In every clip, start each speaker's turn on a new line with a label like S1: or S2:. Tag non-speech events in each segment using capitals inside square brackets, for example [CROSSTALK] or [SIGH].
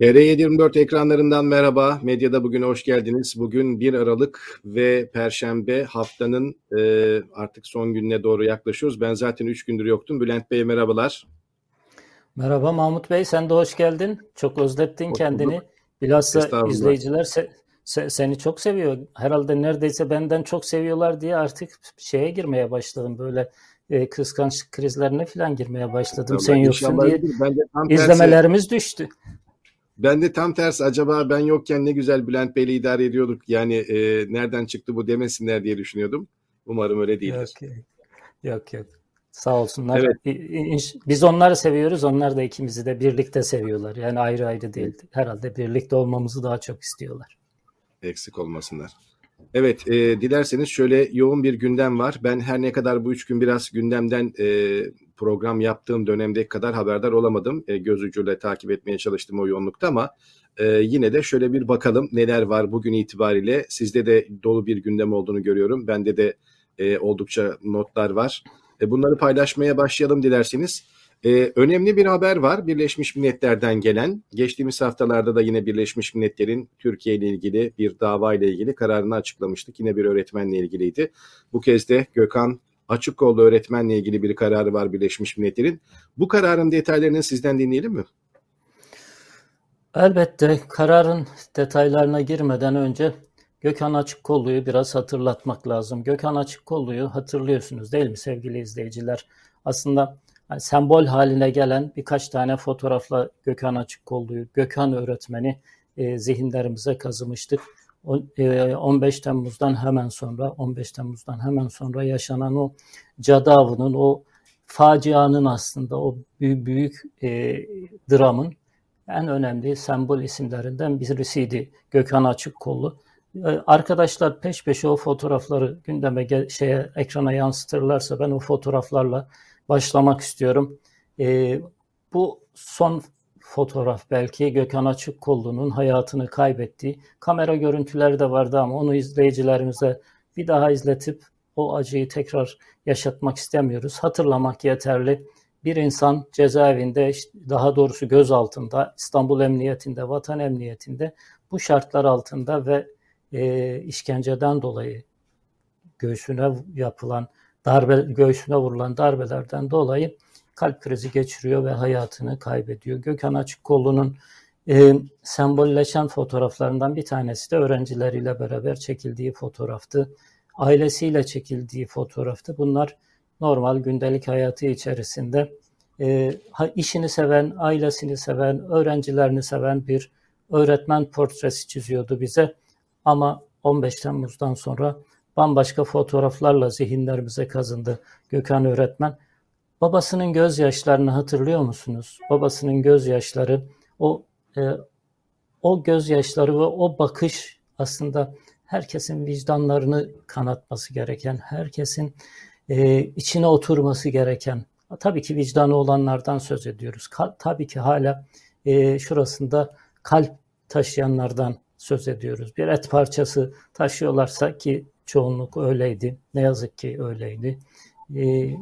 S1: TR724 ekranlarından merhaba. Medyada bugün hoş geldiniz. Bugün 1 Aralık ve Perşembe haftanın e, artık son gününe doğru yaklaşıyoruz. Ben zaten 3 gündür yoktum. Bülent Bey merhabalar.
S2: Merhaba Mahmut Bey, sen de hoş geldin. Çok özlettin hoş kendini. Bilhassa izleyiciler se, se, seni çok seviyor. Herhalde neredeyse benden çok seviyorlar diye artık şeye girmeye başladım. Böyle e, kıskançlık krizlerine falan girmeye başladım. Tamam, sen yoksun diye izlemelerimiz tersi, düştü.
S1: Ben de tam tersi acaba ben yokken ne güzel Bülent Bey'le idare ediyorduk. Yani e, nereden çıktı bu demesinler diye düşünüyordum. Umarım öyle değildir.
S2: Yok yok. yok. Sağ olsunlar. Evet. Biz onları seviyoruz. Onlar da ikimizi de birlikte seviyorlar. Yani ayrı ayrı değil. Herhalde birlikte olmamızı daha çok istiyorlar.
S1: Eksik olmasınlar. Evet, e, dilerseniz şöyle yoğun bir gündem var. Ben her ne kadar bu üç gün biraz gündemden e, program yaptığım dönemde kadar haberdar olamadım. E, göz ucuyla takip etmeye çalıştım o yoğunlukta ama e, yine de şöyle bir bakalım neler var bugün itibariyle. Sizde de dolu bir gündem olduğunu görüyorum. Bende de e, oldukça notlar var. E, bunları paylaşmaya başlayalım dilerseniz. Ee, önemli bir haber var Birleşmiş Milletler'den gelen. Geçtiğimiz haftalarda da yine Birleşmiş Milletler'in Türkiye ile ilgili bir dava ile ilgili kararını açıklamıştık. Yine bir öğretmenle ilgiliydi. Bu kez de Gökhan Açıkkollu öğretmenle ilgili bir kararı var Birleşmiş Milletler'in. Bu kararın detaylarını sizden dinleyelim mi?
S2: Elbette kararın detaylarına girmeden önce Gökhan Açıkkollu'yu biraz hatırlatmak lazım. Gökhan Açıkkollu'yu hatırlıyorsunuz değil mi sevgili izleyiciler? Aslında yani sembol haline gelen birkaç tane fotoğrafla Gökhan Açıkkollu'yu, Gökhan öğretmeni e, zihinlerimize kazımıştık. O, e, 15 Temmuz'dan hemen sonra, 15 Temmuz'dan hemen sonra yaşanan o cadavının, o facianın aslında o büyük, büyük e, dramın en önemli sembol isimlerinden birisiydi Gökhan Açıkkollu. E, arkadaşlar peş peşe o fotoğrafları gündeme şeye ekrana yansıtırlarsa ben o fotoğraflarla başlamak istiyorum. E, bu son fotoğraf belki Gökhan Açıkkollu'nun hayatını kaybettiği kamera görüntüleri de vardı ama onu izleyicilerimize bir daha izletip o acıyı tekrar yaşatmak istemiyoruz. Hatırlamak yeterli. Bir insan cezaevinde, daha doğrusu gözaltında, İstanbul Emniyetinde, Vatan Emniyetinde bu şartlar altında ve e, işkenceden dolayı göğsüne yapılan darbe göğsüne vurulan darbelerden dolayı kalp krizi geçiriyor ve hayatını kaybediyor. Gökhan Açıkkollu'nun e, sembolleşen fotoğraflarından bir tanesi de öğrencileriyle beraber çekildiği fotoğraftı. Ailesiyle çekildiği fotoğraftı. Bunlar normal gündelik hayatı içerisinde e, işini seven, ailesini seven, öğrencilerini seven bir öğretmen portresi çiziyordu bize. Ama 15 Temmuz'dan sonra bambaşka fotoğraflarla zihinlerimize kazındı Gökhan öğretmen. Babasının gözyaşlarını hatırlıyor musunuz? Babasının gözyaşları, o e, o gözyaşları ve o bakış aslında herkesin vicdanlarını kanatması gereken, herkesin e, içine oturması gereken, tabii ki vicdanı olanlardan söz ediyoruz. Ka- tabii ki hala e, şurasında kalp taşıyanlardan söz ediyoruz. Bir et parçası taşıyorlarsa ki çoğunluk öyleydi. Ne yazık ki öyleydi. Ee,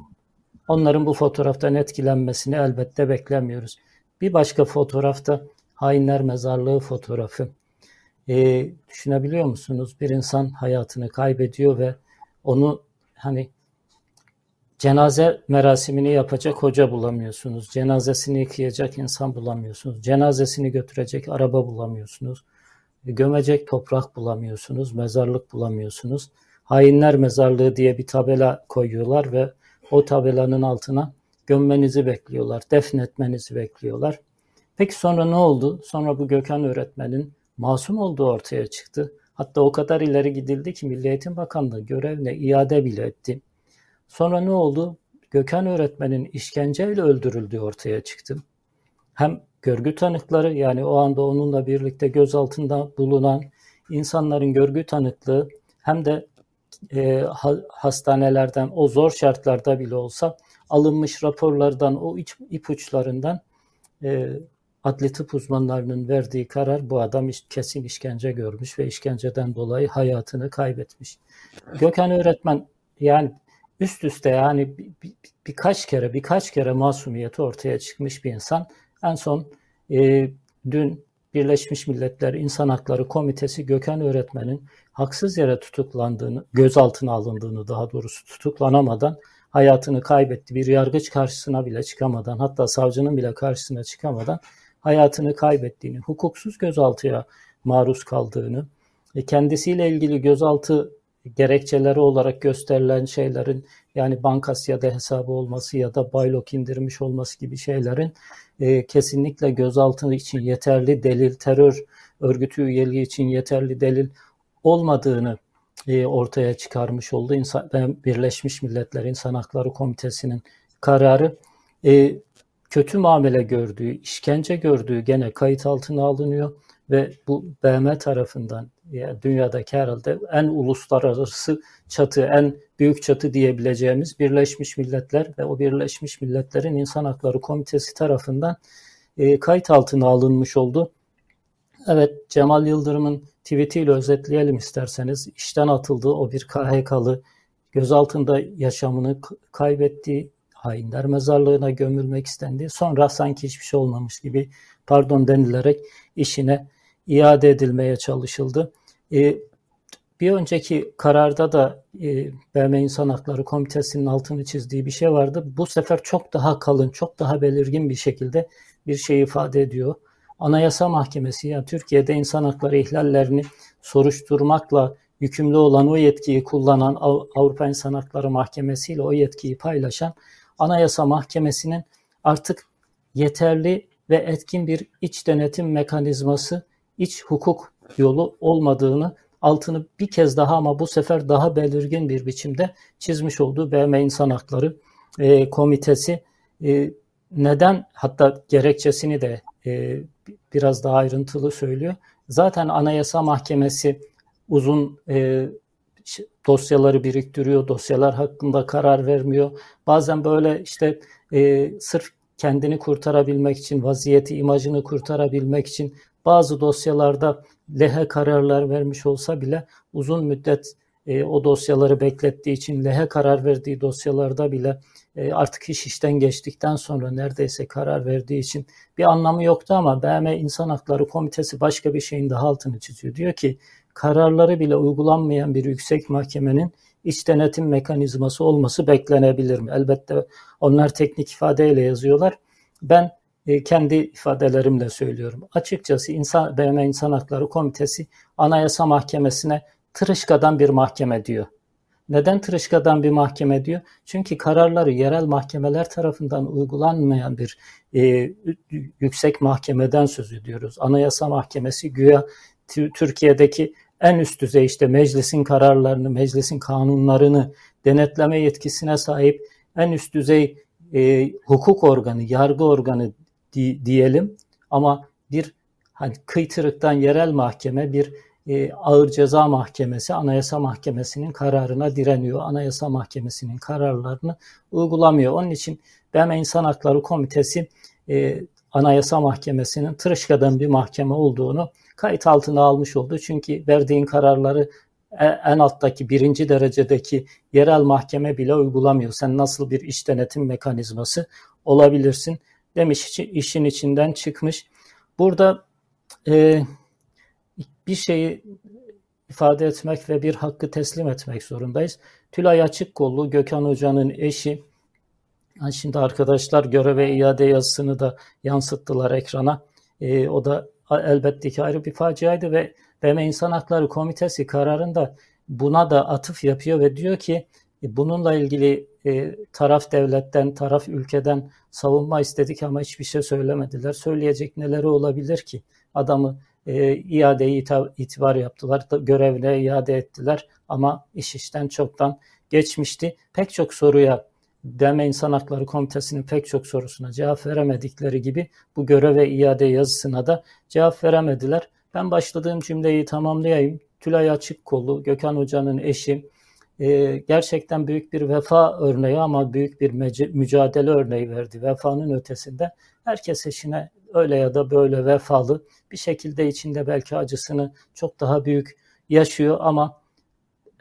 S2: onların bu fotoğraftan etkilenmesini elbette beklemiyoruz. Bir başka fotoğrafta hainler mezarlığı fotoğrafı. Ee, düşünebiliyor musunuz? Bir insan hayatını kaybediyor ve onu hani cenaze merasimini yapacak hoca bulamıyorsunuz. Cenazesini yıkayacak insan bulamıyorsunuz. Cenazesini götürecek araba bulamıyorsunuz gömecek toprak bulamıyorsunuz, mezarlık bulamıyorsunuz. Hainler mezarlığı diye bir tabela koyuyorlar ve o tabelanın altına gömmenizi bekliyorlar, defnetmenizi bekliyorlar. Peki sonra ne oldu? Sonra bu Gökhan öğretmenin masum olduğu ortaya çıktı. Hatta o kadar ileri gidildi ki Milli Eğitim Bakanlığı görevine iade bile etti. Sonra ne oldu? Gökhan öğretmenin işkenceyle öldürüldüğü ortaya çıktı. Hem görgü tanıkları yani o anda onunla birlikte gözaltında bulunan insanların görgü tanıklığı hem de e, hastanelerden o zor şartlarda bile olsa alınmış raporlardan o iç, ipuçlarından e, adli tıp uzmanlarının verdiği karar bu adam iş, kesin işkence görmüş ve işkenceden dolayı hayatını kaybetmiş. Gökhan öğretmen yani üst üste yani bir, bir, birkaç kere birkaç kere masumiyeti ortaya çıkmış bir insan en son e, dün Birleşmiş Milletler İnsan Hakları Komitesi Gökhan öğretmenin haksız yere tutuklandığını, gözaltına alındığını daha doğrusu tutuklanamadan hayatını kaybetti. Bir yargıç karşısına bile çıkamadan hatta savcının bile karşısına çıkamadan hayatını kaybettiğini, hukuksuz gözaltıya maruz kaldığını, e, kendisiyle ilgili gözaltı gerekçeleri olarak gösterilen şeylerin yani Bankasya'da hesabı olması ya da baylok indirmiş olması gibi şeylerin e, kesinlikle gözaltı için yeterli delil, terör örgütü üyeliği için yeterli delil olmadığını e, ortaya çıkarmış oldu. İnsan, Birleşmiş Milletler İnsan Hakları Komitesi'nin kararı. E, kötü muamele gördüğü, işkence gördüğü gene kayıt altına alınıyor ve bu BM tarafından yani dünyadaki herhalde en uluslararası çatı, en büyük çatı diyebileceğimiz Birleşmiş Milletler ve o Birleşmiş Milletler'in İnsan Hakları Komitesi tarafından e, kayıt altına alınmış oldu. Evet Cemal Yıldırım'ın tweetiyle özetleyelim isterseniz. işten atıldığı o bir KHK'lı gözaltında yaşamını kaybetti, hainler mezarlığına gömülmek istendi. Sonra sanki hiçbir şey olmamış gibi pardon denilerek işine iade edilmeye çalışıldı. E, bir önceki kararda da e, BM İnsan Hakları Komitesi'nin altını çizdiği bir şey vardı. Bu sefer çok daha kalın, çok daha belirgin bir şekilde bir şey ifade ediyor. Anayasa Mahkemesi yani Türkiye'de insan hakları ihlallerini soruşturmakla yükümlü olan o yetkiyi kullanan Avrupa İnsan Hakları Mahkemesi ile o yetkiyi paylaşan Anayasa Mahkemesi'nin artık yeterli ve etkin bir iç denetim mekanizması, iç hukuk yolu olmadığını altını bir kez daha ama bu sefer daha belirgin bir biçimde çizmiş olduğu BM İnsan Hakları e, Komitesi e, neden hatta gerekçesini de e, biraz daha ayrıntılı söylüyor. Zaten Anayasa Mahkemesi uzun e, dosyaları biriktiriyor, dosyalar hakkında karar vermiyor. Bazen böyle işte e, sırf kendini kurtarabilmek için, vaziyeti, imajını kurtarabilmek için bazı dosyalarda lehe kararlar vermiş olsa bile uzun müddet e, o dosyaları beklettiği için lehe karar verdiği dosyalarda bile artık iş işten geçtikten sonra neredeyse karar verdiği için bir anlamı yoktu ama BM İnsan Hakları Komitesi başka bir şeyin daha altını çiziyor. Diyor ki kararları bile uygulanmayan bir yüksek mahkemenin iç denetim mekanizması olması beklenebilir mi? Elbette onlar teknik ifadeyle yazıyorlar. Ben e, kendi ifadelerimle söylüyorum. Açıkçası insan, BM İnsan Hakları Komitesi Anayasa Mahkemesi'ne tırışkadan bir mahkeme diyor. Neden tırışkadan bir mahkeme diyor? Çünkü kararları yerel mahkemeler tarafından uygulanmayan bir e, yüksek mahkemeden söz ediyoruz. Anayasa Mahkemesi güya Türkiye'deki en üst düzey işte meclisin kararlarını, meclisin kanunlarını denetleme yetkisine sahip en üst düzey e, hukuk organı, yargı organı di, diyelim ama bir hani kıytırıktan yerel mahkeme bir e, ağır ceza mahkemesi anayasa mahkemesinin kararına direniyor. Anayasa mahkemesinin kararlarını uygulamıyor. Onun için BM İnsan Hakları Komitesi e, anayasa mahkemesinin tırışkadan bir mahkeme olduğunu kayıt altına almış oldu. Çünkü verdiğin kararları e, en alttaki birinci derecedeki yerel mahkeme bile uygulamıyor. Sen nasıl bir iş denetim mekanizması olabilirsin demiş işin içinden çıkmış. Burada e, bir şeyi ifade etmek ve bir hakkı teslim etmek zorundayız. Tülay Açıkkollu, Gökhan Hoca'nın eşi, yani şimdi arkadaşlar göreve iade yazısını da yansıttılar ekrana. E, o da elbette ki ayrı bir faciaydı ve BM İnsan Hakları Komitesi kararında buna da atıf yapıyor ve diyor ki e, bununla ilgili e, taraf devletten, taraf ülkeden savunma istedik ama hiçbir şey söylemediler. Söyleyecek neleri olabilir ki? Adamı e, iadeyi itibar yaptılar, görevine iade ettiler ama iş işten çoktan geçmişti. Pek çok soruya Deme İnsan Hakları Komitesi'nin pek çok sorusuna cevap veremedikleri gibi bu göreve iade yazısına da cevap veremediler. Ben başladığım cümleyi tamamlayayım. Tülay Açıkkolu, Gökhan Hoca'nın eşi, e, gerçekten büyük bir vefa örneği ama büyük bir mücadele örneği verdi. Vefanın ötesinde herkes eşine öyle ya da böyle vefalı bir şekilde içinde belki acısını çok daha büyük yaşıyor ama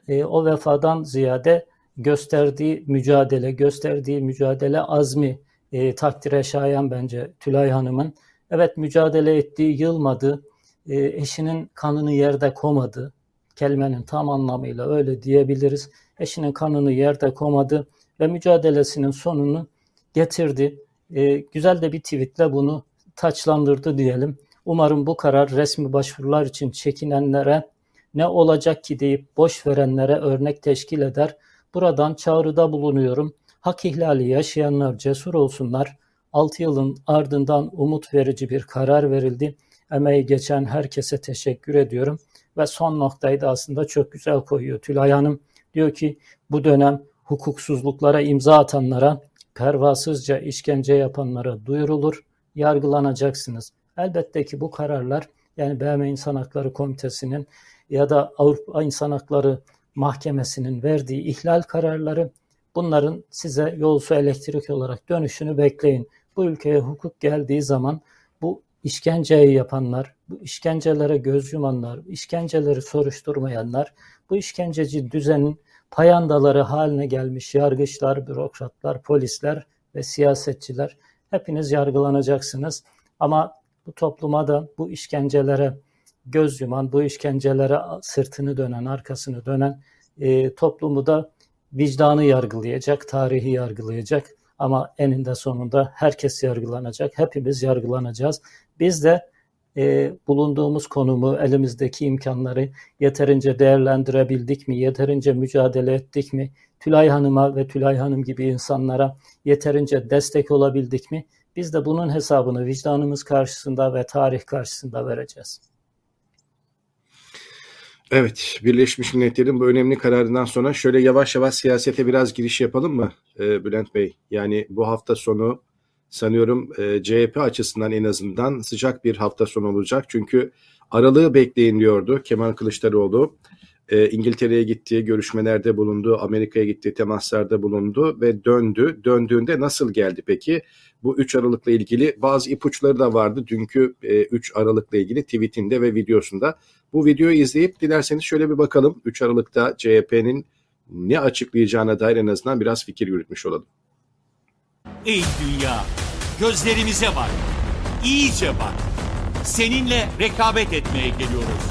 S2: e, o vefadan ziyade gösterdiği mücadele, gösterdiği mücadele azmi e, takdire şayan bence Tülay Hanım'ın Evet mücadele etti, yılmadı, e, eşinin kanını yerde komadı. Kelimenin tam anlamıyla öyle diyebiliriz. Eşinin kanını yerde komadı ve mücadelesinin sonunu getirdi. E, güzel de bir tweetle bunu taçlandırdı diyelim. Umarım bu karar resmi başvurular için çekinenlere ne olacak ki deyip boş verenlere örnek teşkil eder. Buradan çağrıda bulunuyorum. Hak ihlali yaşayanlar cesur olsunlar. 6 yılın ardından umut verici bir karar verildi. Emeği geçen herkese teşekkür ediyorum. Ve son noktayı da aslında çok güzel koyuyor Tülay Hanım. Diyor ki bu dönem hukuksuzluklara imza atanlara, pervasızca işkence yapanlara duyurulur, yargılanacaksınız. Elbette ki bu kararlar yani BM İnsan Hakları Komitesi'nin ya da Avrupa İnsan Hakları Mahkemesi'nin verdiği ihlal kararları bunların size yolsu elektrik olarak dönüşünü bekleyin. Bu ülkeye hukuk geldiği zaman işkenceyi yapanlar, bu işkencelere göz yumanlar, işkenceleri soruşturmayanlar, bu işkenceci düzenin payandaları haline gelmiş yargıçlar, bürokratlar, polisler ve siyasetçiler hepiniz yargılanacaksınız. Ama bu topluma da bu işkencelere göz yuman, bu işkencelere sırtını dönen, arkasını dönen e, toplumu da vicdanı yargılayacak, tarihi yargılayacak. Ama eninde sonunda herkes yargılanacak, hepimiz yargılanacağız. Biz de e, bulunduğumuz konumu, elimizdeki imkanları yeterince değerlendirebildik mi, yeterince mücadele ettik mi, Tülay Hanım'a ve Tülay Hanım gibi insanlara yeterince destek olabildik mi? Biz de bunun hesabını vicdanımız karşısında ve tarih karşısında vereceğiz.
S1: Evet, Birleşmiş Milletler'in bu önemli kararından sonra şöyle yavaş yavaş siyasete biraz giriş yapalım mı e, Bülent Bey? Yani bu hafta sonu sanıyorum e, CHP açısından en azından sıcak bir hafta sonu olacak. Çünkü aralığı bekleyin diyordu Kemal Kılıçdaroğlu. E, İngiltere'ye gitti, görüşmelerde bulundu, Amerika'ya gitti, temaslarda bulundu ve döndü. Döndüğünde nasıl geldi peki? Bu 3 Aralık'la ilgili bazı ipuçları da vardı dünkü e, 3 Aralık'la ilgili tweetinde ve videosunda. Bu videoyu izleyip dilerseniz şöyle bir bakalım 3 Aralık'ta CHP'nin ne açıklayacağına dair en azından biraz fikir yürütmüş olalım.
S3: Ey dünya, gözlerimize bak, iyice bak. Seninle rekabet etmeye geliyoruz.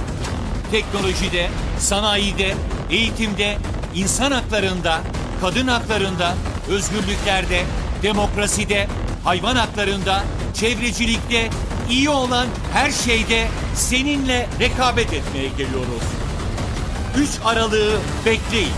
S3: Teknolojide, sanayide, eğitimde, insan haklarında, kadın haklarında, özgürlüklerde, demokraside, hayvan haklarında, çevrecilikte, iyi olan her şeyde seninle rekabet etmeye geliyoruz. 3 Aralık'ı bekleyin.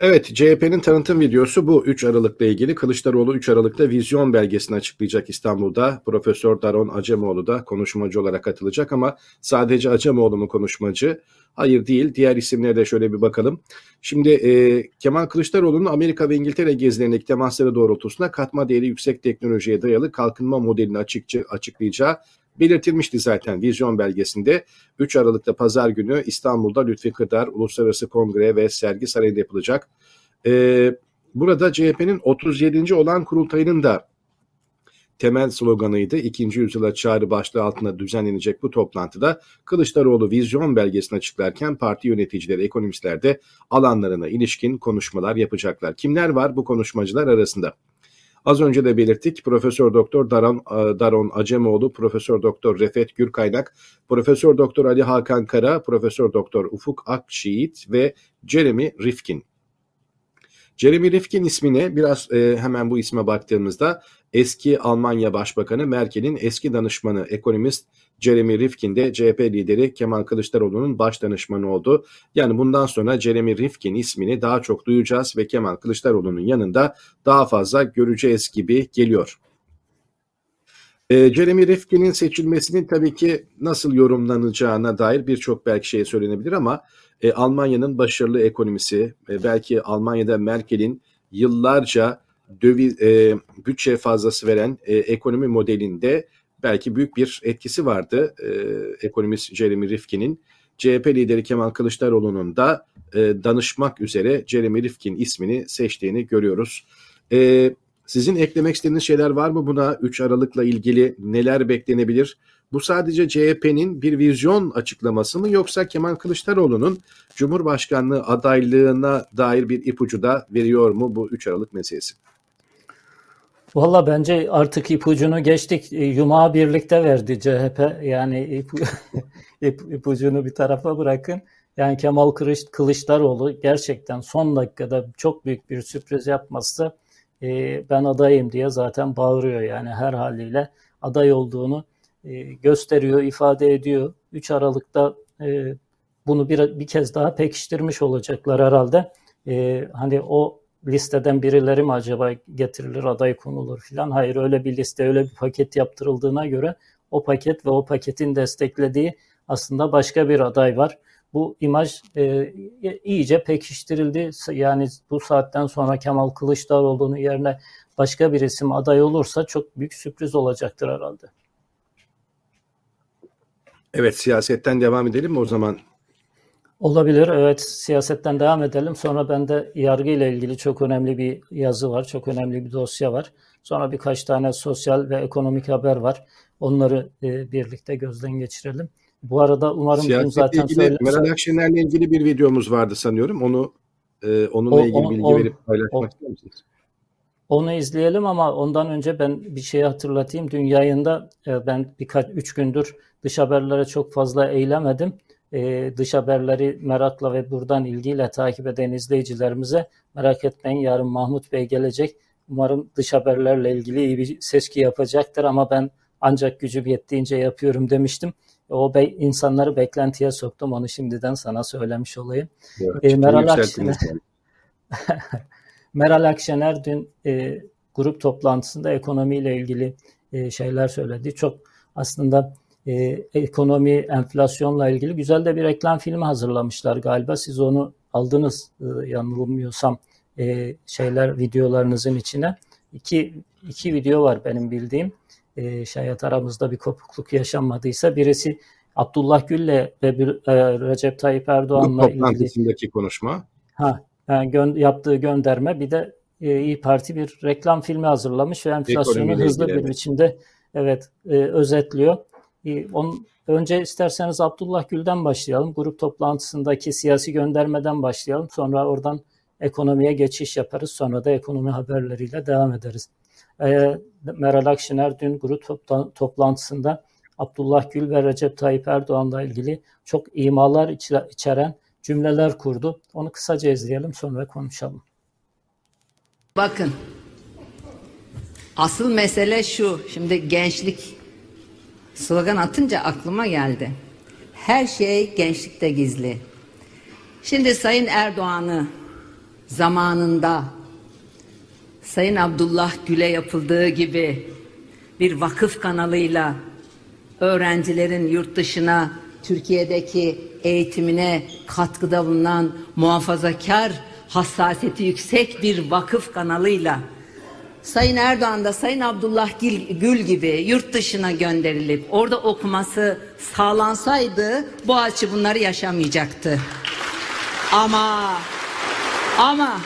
S1: Evet, CHP'nin tanıtım videosu bu 3 Aralık'la ilgili. Kılıçdaroğlu 3 Aralık'ta vizyon belgesini açıklayacak İstanbul'da. Profesör Daron Acemoğlu da konuşmacı olarak katılacak ama sadece Acemoğlu mu konuşmacı? Hayır değil. Diğer isimlere de şöyle bir bakalım. Şimdi e, Kemal Kılıçdaroğlu'nun Amerika ve İngiltere gezilerindeki temasları doğrultusunda katma değeri yüksek teknolojiye dayalı kalkınma modelini açıkça açıklayacağı belirtilmişti zaten vizyon belgesinde. 3 Aralık'ta pazar günü İstanbul'da Lütfi Kırdar Uluslararası Kongre ve Sergi Sarayı'nda yapılacak. Ee, burada CHP'nin 37. olan kurultayının da temel sloganıydı. İkinci yüzyıla çağrı başlığı altında düzenlenecek bu toplantıda Kılıçdaroğlu vizyon belgesini açıklarken parti yöneticileri, ekonomistler de alanlarına ilişkin konuşmalar yapacaklar. Kimler var bu konuşmacılar arasında? Az önce de belirttik Profesör Doktor Daron, e, Daron Acemoğlu, Profesör Doktor Refet Gürkaynak, Profesör Doktor Ali Hakan Kara, Profesör Doktor Ufuk Akşiit ve Jeremy Rifkin. Jeremy Rifkin ismine biraz e, hemen bu isme baktığımızda eski Almanya Başbakanı Merkel'in eski danışmanı ekonomist Jeremy Rifkin de CHP lideri Kemal Kılıçdaroğlu'nun baş danışmanı oldu. Yani bundan sonra Jeremy Rifkin ismini daha çok duyacağız ve Kemal Kılıçdaroğlu'nun yanında daha fazla göreceğiz gibi geliyor. E, Jeremy Rifkin'in seçilmesinin tabii ki nasıl yorumlanacağına dair birçok belki şey söylenebilir ama e, Almanya'nın başarılı ekonomisi, e, belki Almanya'da Merkel'in yıllarca döviz e, bütçe fazlası veren e, ekonomi modelinde belki büyük bir etkisi vardı e, ekonomist Jeremy Rifkin'in. CHP lideri Kemal Kılıçdaroğlu'nun da e, danışmak üzere Jeremy Rifkin ismini seçtiğini görüyoruz. E, sizin eklemek istediğiniz şeyler var mı buna? 3 Aralık'la ilgili neler beklenebilir? Bu sadece CHP'nin bir vizyon açıklaması mı yoksa Kemal Kılıçdaroğlu'nun Cumhurbaşkanlığı adaylığına dair bir ipucu da veriyor mu bu 3 Aralık meselesi?
S2: Valla bence artık ipucunu geçtik. E, Yumağı birlikte verdi CHP. Yani ipu, [LAUGHS] ip, ipucunu bir tarafa bırakın. Yani Kemal Kılıçdaroğlu gerçekten son dakikada çok büyük bir sürpriz yapmazsa e, ben adayım diye zaten bağırıyor. Yani her haliyle aday olduğunu e, gösteriyor, ifade ediyor. 3 Aralık'ta e, bunu bir, bir kez daha pekiştirmiş olacaklar herhalde. E, hani o listeden birileri mi acaba getirilir, aday konulur filan. Hayır öyle bir liste, öyle bir paket yaptırıldığına göre o paket ve o paketin desteklediği aslında başka bir aday var. Bu imaj e, iyice pekiştirildi. Yani bu saatten sonra Kemal Kılıçdaroğlu'nun yerine başka bir isim aday olursa çok büyük sürpriz olacaktır herhalde.
S1: Evet siyasetten devam edelim mi o zaman?
S2: Olabilir. Evet siyasetten devam edelim. Sonra bende yargı ile ilgili çok önemli bir yazı var. Çok önemli bir dosya var. Sonra birkaç tane sosyal ve ekonomik haber var. Onları e, birlikte gözden geçirelim. Bu arada umarım
S1: Siyasetle zaten ilgili, söyle... Meral Akşener'le ilgili bir videomuz vardı sanıyorum. Onu e, onunla o, ilgili bilgi o, verip paylaşmak ister misiniz?
S2: Onu izleyelim ama ondan önce ben bir şey hatırlatayım. Dün yayında e, ben birkaç üç gündür dış haberlere çok fazla eylemedim. E, dış haberleri merakla ve buradan ilgiyle takip eden izleyicilerimize merak etmeyin yarın Mahmut Bey gelecek. Umarım dış haberlerle ilgili iyi bir seçki yapacaktır ama ben ancak gücüm yettiğince yapıyorum demiştim. O be, insanları beklentiye soktum. Onu şimdiden sana söylemiş olayım. Evet, e, Meral Akşener [LAUGHS] Meral Akşener dün e, grup toplantısında ekonomiyle ilgili e, şeyler söyledi. Çok aslında e, ekonomi, enflasyonla ilgili güzel de bir reklam filmi hazırlamışlar galiba. Siz onu aldınız e, yanılmıyorsam e, şeyler videolarınızın içine. İki, iki video var benim bildiğim. E, şayet aramızda bir kopukluk yaşanmadıysa birisi Abdullah Gül'le ve bir, e, Recep Tayyip Erdoğan'la
S1: ilgili. konuşma.
S2: Ha, yani gö- yaptığı gönderme bir de e, İyi Parti bir reklam filmi hazırlamış ve enflasyonu hızlı bir biçimde evet e, özetliyor. E, onun, önce isterseniz Abdullah Gül'den başlayalım. Grup toplantısındaki siyasi göndermeden başlayalım. Sonra oradan ekonomiye geçiş yaparız. Sonra da ekonomi haberleriyle devam ederiz. E, Meral Akşener dün grup topla- toplantısında Abdullah Gül ve Recep Tayyip Erdoğan'la ilgili çok imalar içeren cümleler kurdu. Onu kısaca izleyelim sonra konuşalım.
S4: Bakın asıl mesele şu şimdi gençlik slogan atınca aklıma geldi. Her şey gençlikte gizli. Şimdi Sayın Erdoğan'ı zamanında Sayın Abdullah Gül'e yapıldığı gibi bir vakıf kanalıyla öğrencilerin yurt dışına Türkiye'deki eğitimine katkıda bulunan muhafazakar hassasiyeti yüksek bir vakıf kanalıyla Sayın Erdoğan da Sayın Abdullah Gül gibi yurt dışına gönderilip orada okuması sağlansaydı bu açı bunları yaşamayacaktı. Ama ama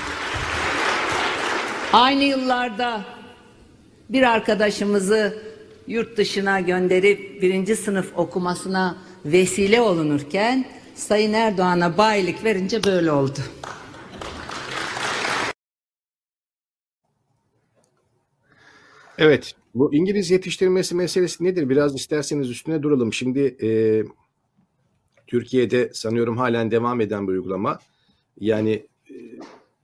S4: aynı yıllarda bir arkadaşımızı yurt dışına gönderip birinci sınıf okumasına vesile olunurken Sayın Erdoğan'a bayilik verince böyle oldu.
S1: Evet, bu İngiliz yetiştirilmesi meselesi nedir? Biraz isterseniz üstüne duralım. Şimdi e, Türkiye'de sanıyorum halen devam eden bir uygulama. Yani e,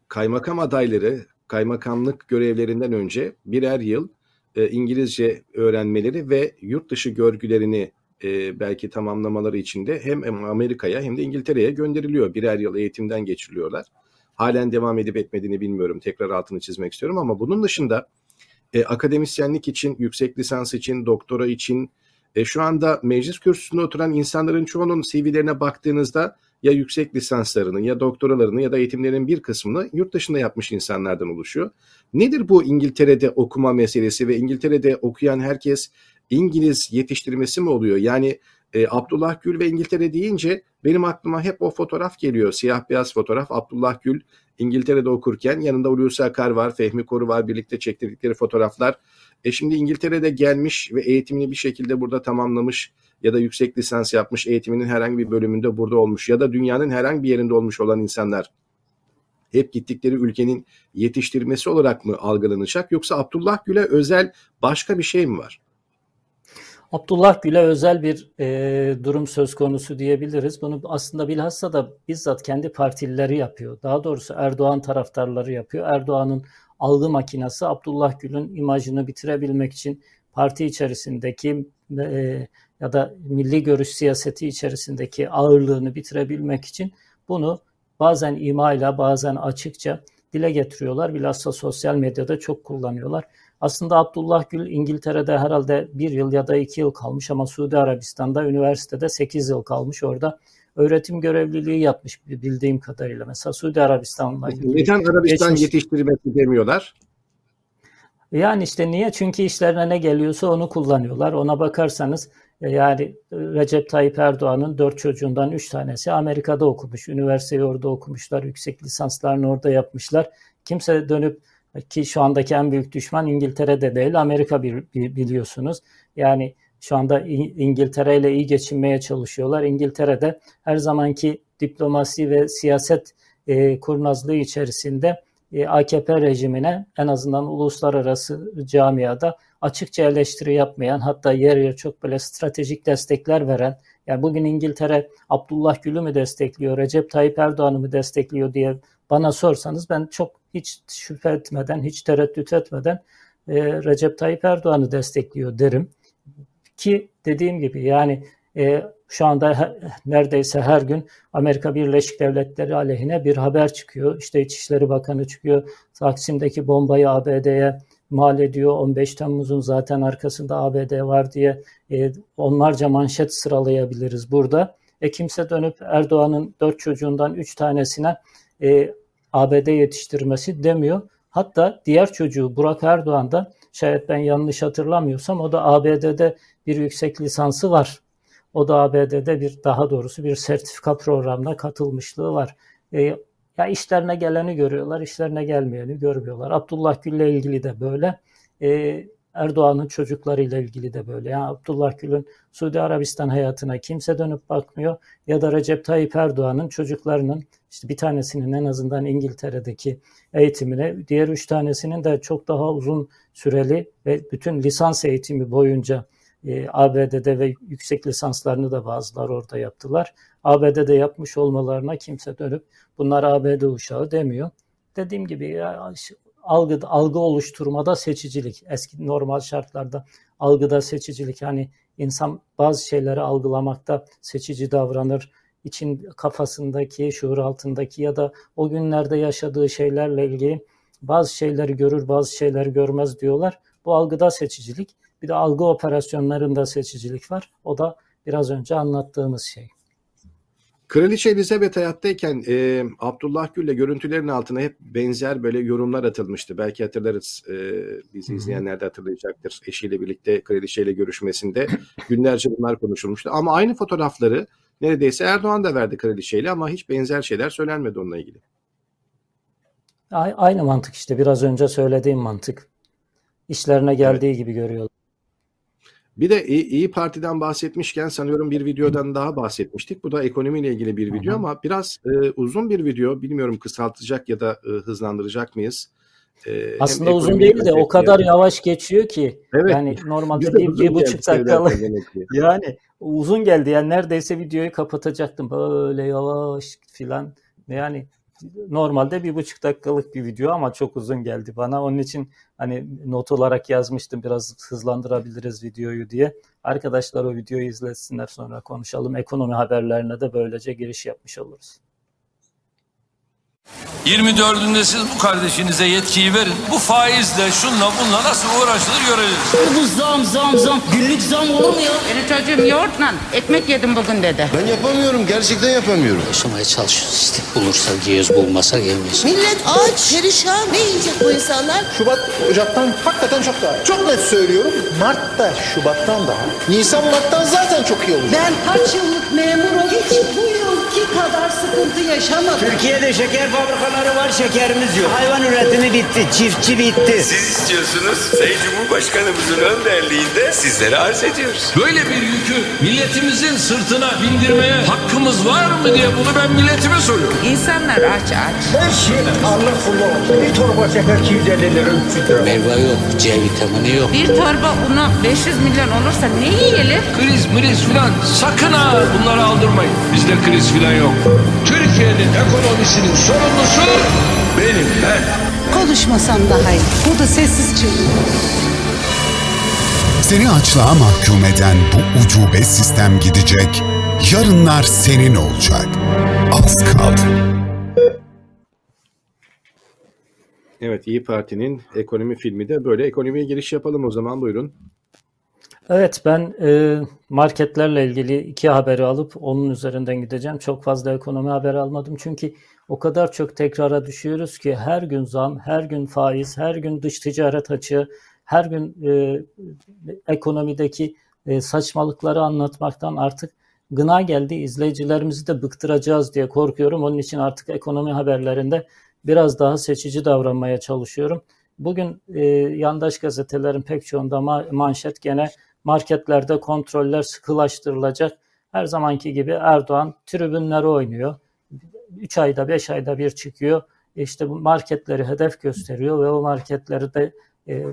S1: kaymakam adayları kaymakamlık görevlerinden önce birer yıl e, İngilizce öğrenmeleri ve yurt dışı görgülerini e, belki tamamlamaları için de hem Amerika'ya hem de İngiltere'ye gönderiliyor. Birer yıl eğitimden geçiriliyorlar. Halen devam edip etmediğini bilmiyorum. Tekrar altını çizmek istiyorum ama bunun dışında e, akademisyenlik için, yüksek lisans için, doktora için e, şu anda meclis kürsüsünde oturan insanların çoğunun CV'lerine baktığınızda ya yüksek lisanslarını ya doktoralarını ya da eğitimlerin bir kısmını yurt dışında yapmış insanlardan oluşuyor. Nedir bu İngiltere'de okuma meselesi ve İngiltere'de okuyan herkes İngiliz yetiştirmesi mi oluyor? Yani e, Abdullah Gül ve İngiltere deyince benim aklıma hep o fotoğraf geliyor. Siyah beyaz fotoğraf. Abdullah Gül İngiltere'de okurken yanında Hulusi Akar var, Fehmi Koru var. Birlikte çektirdikleri fotoğraflar. E şimdi İngiltere'de gelmiş ve eğitimini bir şekilde burada tamamlamış ya da yüksek lisans yapmış, eğitiminin herhangi bir bölümünde burada olmuş ya da dünyanın herhangi bir yerinde olmuş olan insanlar hep gittikleri ülkenin yetiştirmesi olarak mı algılanacak yoksa Abdullah Gül'e özel başka bir şey mi var?
S2: Abdullah Gül'e özel bir e, durum söz konusu diyebiliriz. Bunu aslında bilhassa da bizzat kendi partilileri yapıyor. Daha doğrusu Erdoğan taraftarları yapıyor. Erdoğan'ın algı makinesi Abdullah Gül'ün imajını bitirebilmek için parti içerisindeki e, ya da milli görüş siyaseti içerisindeki ağırlığını bitirebilmek için bunu bazen imayla bazen açıkça dile getiriyorlar. Bilhassa sosyal medyada çok kullanıyorlar. Aslında Abdullah Gül İngiltere'de herhalde bir yıl ya da iki yıl kalmış ama Suudi Arabistan'da üniversitede sekiz yıl kalmış. Orada öğretim görevliliği yapmış bildiğim kadarıyla. Mesela Suudi Arabistan'la
S1: Neden Arabistan geçmiş... yetiştirmesi demiyorlar?
S2: Yani işte niye? Çünkü işlerine ne geliyorsa onu kullanıyorlar. Ona bakarsanız e, yani Recep Tayyip Erdoğan'ın dört çocuğundan üç tanesi Amerika'da okumuş. Üniversiteyi orada okumuşlar. Yüksek lisanslarını orada yapmışlar. Kimse dönüp ki şu andaki en büyük düşman İngiltere'de değil Amerika biliyorsunuz. Yani şu anda İngiltere ile iyi geçinmeye çalışıyorlar. İngiltere'de her zamanki diplomasi ve siyaset e, kurnazlığı içerisinde e, AKP rejimine en azından uluslararası camiada açıkça eleştiri yapmayan hatta yer yer çok böyle stratejik destekler veren yani bugün İngiltere Abdullah Gül'ü mü destekliyor, Recep Tayyip Erdoğan'ı mı destekliyor diye bana sorsanız ben çok hiç şüphe etmeden, hiç tereddüt etmeden e, Recep Tayyip Erdoğan'ı destekliyor derim. Ki dediğim gibi yani e, şu anda he, neredeyse her gün Amerika Birleşik Devletleri aleyhine bir haber çıkıyor. İşte İçişleri Bakanı çıkıyor. Taksim'deki bombayı ABD'ye mal ediyor. 15 Temmuz'un zaten arkasında ABD var diye e, onlarca manşet sıralayabiliriz burada. E kimse dönüp Erdoğan'ın dört çocuğundan üç tanesine e, ABD yetiştirmesi demiyor. Hatta diğer çocuğu Burak Erdoğan da şayet ben yanlış hatırlamıyorsam o da ABD'de bir yüksek lisansı var. O da ABD'de bir daha doğrusu bir sertifika programına katılmışlığı var. E, ya işlerine geleni görüyorlar, işlerine gelmeyeni görmüyorlar. Abdullah Gül'le ilgili de böyle. E, Erdoğan'ın çocuklarıyla ilgili de böyle. Yani Abdullah Gül'ün Suudi Arabistan hayatına kimse dönüp bakmıyor. Ya da Recep Tayyip Erdoğan'ın çocuklarının işte bir tanesinin en azından İngiltere'deki eğitimine, diğer üç tanesinin de çok daha uzun süreli ve bütün lisans eğitimi boyunca e, ABD'de ve yüksek lisanslarını da bazıları orada yaptılar. ABD'de yapmış olmalarına kimse dönüp bunlar ABD uşağı demiyor. Dediğim gibi ya, algı, algı oluşturmada seçicilik. Eski normal şartlarda algıda seçicilik. Yani insan bazı şeyleri algılamakta seçici davranır. için kafasındaki, şuur altındaki ya da o günlerde yaşadığı şeylerle ilgili bazı şeyleri görür, bazı şeyleri görmez diyorlar. Bu algıda seçicilik. Bir de algı operasyonlarında seçicilik var. O da biraz önce anlattığımız şey.
S1: Kraliçe Elizabeth hayattayken e, Abdullah Gül'le görüntülerin altına hep benzer böyle yorumlar atılmıştı. Belki hatırlarız, e, bizi izleyenler de hatırlayacaktır. Eşiyle birlikte kraliçeyle görüşmesinde [LAUGHS] günlerce bunlar konuşulmuştu. Ama aynı fotoğrafları neredeyse Erdoğan da verdi kraliçeyle ama hiç benzer şeyler söylenmedi onunla ilgili.
S2: Aynı mantık işte biraz önce söylediğim mantık. İşlerine geldiği evet. gibi görüyorlar.
S1: Bir de İyi, Parti'den bahsetmişken sanıyorum bir videodan daha bahsetmiştik. Bu da ekonomiyle ilgili bir video ama biraz e, uzun bir video. Bilmiyorum kısaltacak ya da e, hızlandıracak mıyız?
S2: E, Aslında uzun değil de o kadar yavaş geçiyor ki. Evet. Yani normalde bir, bir buçuk dakikalık. [LAUGHS] yani uzun geldi. Yani neredeyse videoyu kapatacaktım. Böyle yavaş filan. Yani normalde bir buçuk dakikalık bir video ama çok uzun geldi bana. Onun için hani not olarak yazmıştım biraz hızlandırabiliriz videoyu diye. Arkadaşlar o videoyu izlesinler sonra konuşalım. Ekonomi haberlerine de böylece giriş yapmış oluruz.
S5: 24'ünde siz bu kardeşinize yetkiyi verin. Bu faizle şunla bunla nasıl uğraşılır göreceğiz.
S6: Bu zam zam zam. Günlük zam olur mu ya?
S7: Benim çocuğum yoğurtla ekmek yedim bugün dedi.
S8: Ben yapamıyorum. Gerçekten yapamıyorum.
S6: Yaşamaya çalışıyoruz işte. Bulursa yiyoruz bulmasa yemeyiz.
S9: Millet aç, perişan. Ne yiyecek bu insanlar?
S10: Şubat Ocak'tan hakikaten çok daha. Çok net söylüyorum. Mart da Şubat'tan daha. Nisan Mart'tan zaten çok iyi olacak.
S9: Ben kaç yıllık memurum. Hiç bu yıl kadar sıkıntı yaşamadık.
S11: Türkiye'de şeker fabrikaları var, şekerimiz yok. Hayvan üretimi bitti, çiftçi bitti.
S12: Siz istiyorsunuz, Sayın Cumhurbaşkanımızın önderliğinde sizlere arz ediyoruz.
S5: Böyle bir yükü milletimizin sırtına bindirmeye hakkımız var mı diye bunu ben milletime soruyorum.
S7: İnsanlar aç aç.
S10: Her şey Allah kullu olsun. Bir torba şeker 250 lira 300 lira.
S6: Meyve yok, C vitamini yok.
S7: Bir torba unu 500 milyon olursa ne yiyelim?
S5: Kriz mriz filan sakın ha bunları aldırmayın. Bizde kriz filan yok. Türkiye'nin ekonomisinin sorumlusu benim ben.
S9: Konuşmasam daha iyi. Burada sessiz çığlık.
S13: Seni açlığa mahkum eden bu ucube sistem gidecek, yarınlar senin olacak. Az kaldı.
S1: Evet İyi Parti'nin ekonomi filmi de böyle. Ekonomiye giriş yapalım o zaman buyurun.
S2: Evet ben e, marketlerle ilgili iki haberi alıp onun üzerinden gideceğim. Çok fazla ekonomi haberi almadım çünkü o kadar çok tekrara düşüyoruz ki her gün zam, her gün faiz, her gün dış ticaret açığı, her gün e, ekonomideki e, saçmalıkları anlatmaktan artık gına geldi. İzleyicilerimizi de bıktıracağız diye korkuyorum. Onun için artık ekonomi haberlerinde biraz daha seçici davranmaya çalışıyorum. Bugün e, yandaş gazetelerin pek çoğunda ma- manşet gene marketlerde kontroller sıkılaştırılacak. Her zamanki gibi Erdoğan tribünleri oynuyor. 3 ayda 5 ayda bir çıkıyor. İşte bu marketleri hedef gösteriyor ve o marketleri de e,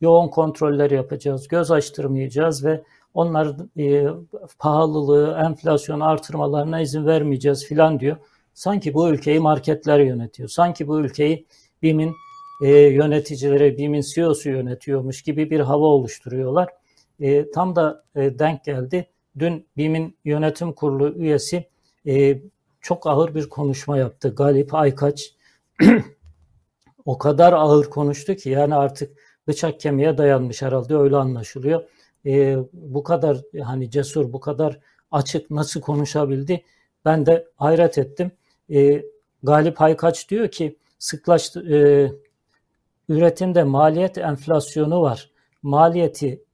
S2: yoğun kontroller yapacağız, göz açtırmayacağız ve onların e, pahalılığı, enflasyonu artırmalarına izin vermeyeceğiz filan diyor. Sanki bu ülkeyi marketler yönetiyor. Sanki bu ülkeyi BİM'in e, yöneticileri, BİM'in CEO'su yönetiyormuş gibi bir hava oluşturuyorlar. E, tam da e, denk geldi. Dün BİM'in yönetim kurulu üyesi e, çok ağır bir konuşma yaptı. Galip Aykaç [CLEARS THROAT] o kadar ağır konuştu ki yani artık bıçak kemiğe dayanmış herhalde öyle anlaşılıyor. E, bu kadar hani cesur, bu kadar açık nasıl konuşabildi? Ben de hayret ettim. E, Galip Aykaç diyor ki sıklaştı, e, üretimde maliyet enflasyonu var. Maliyeti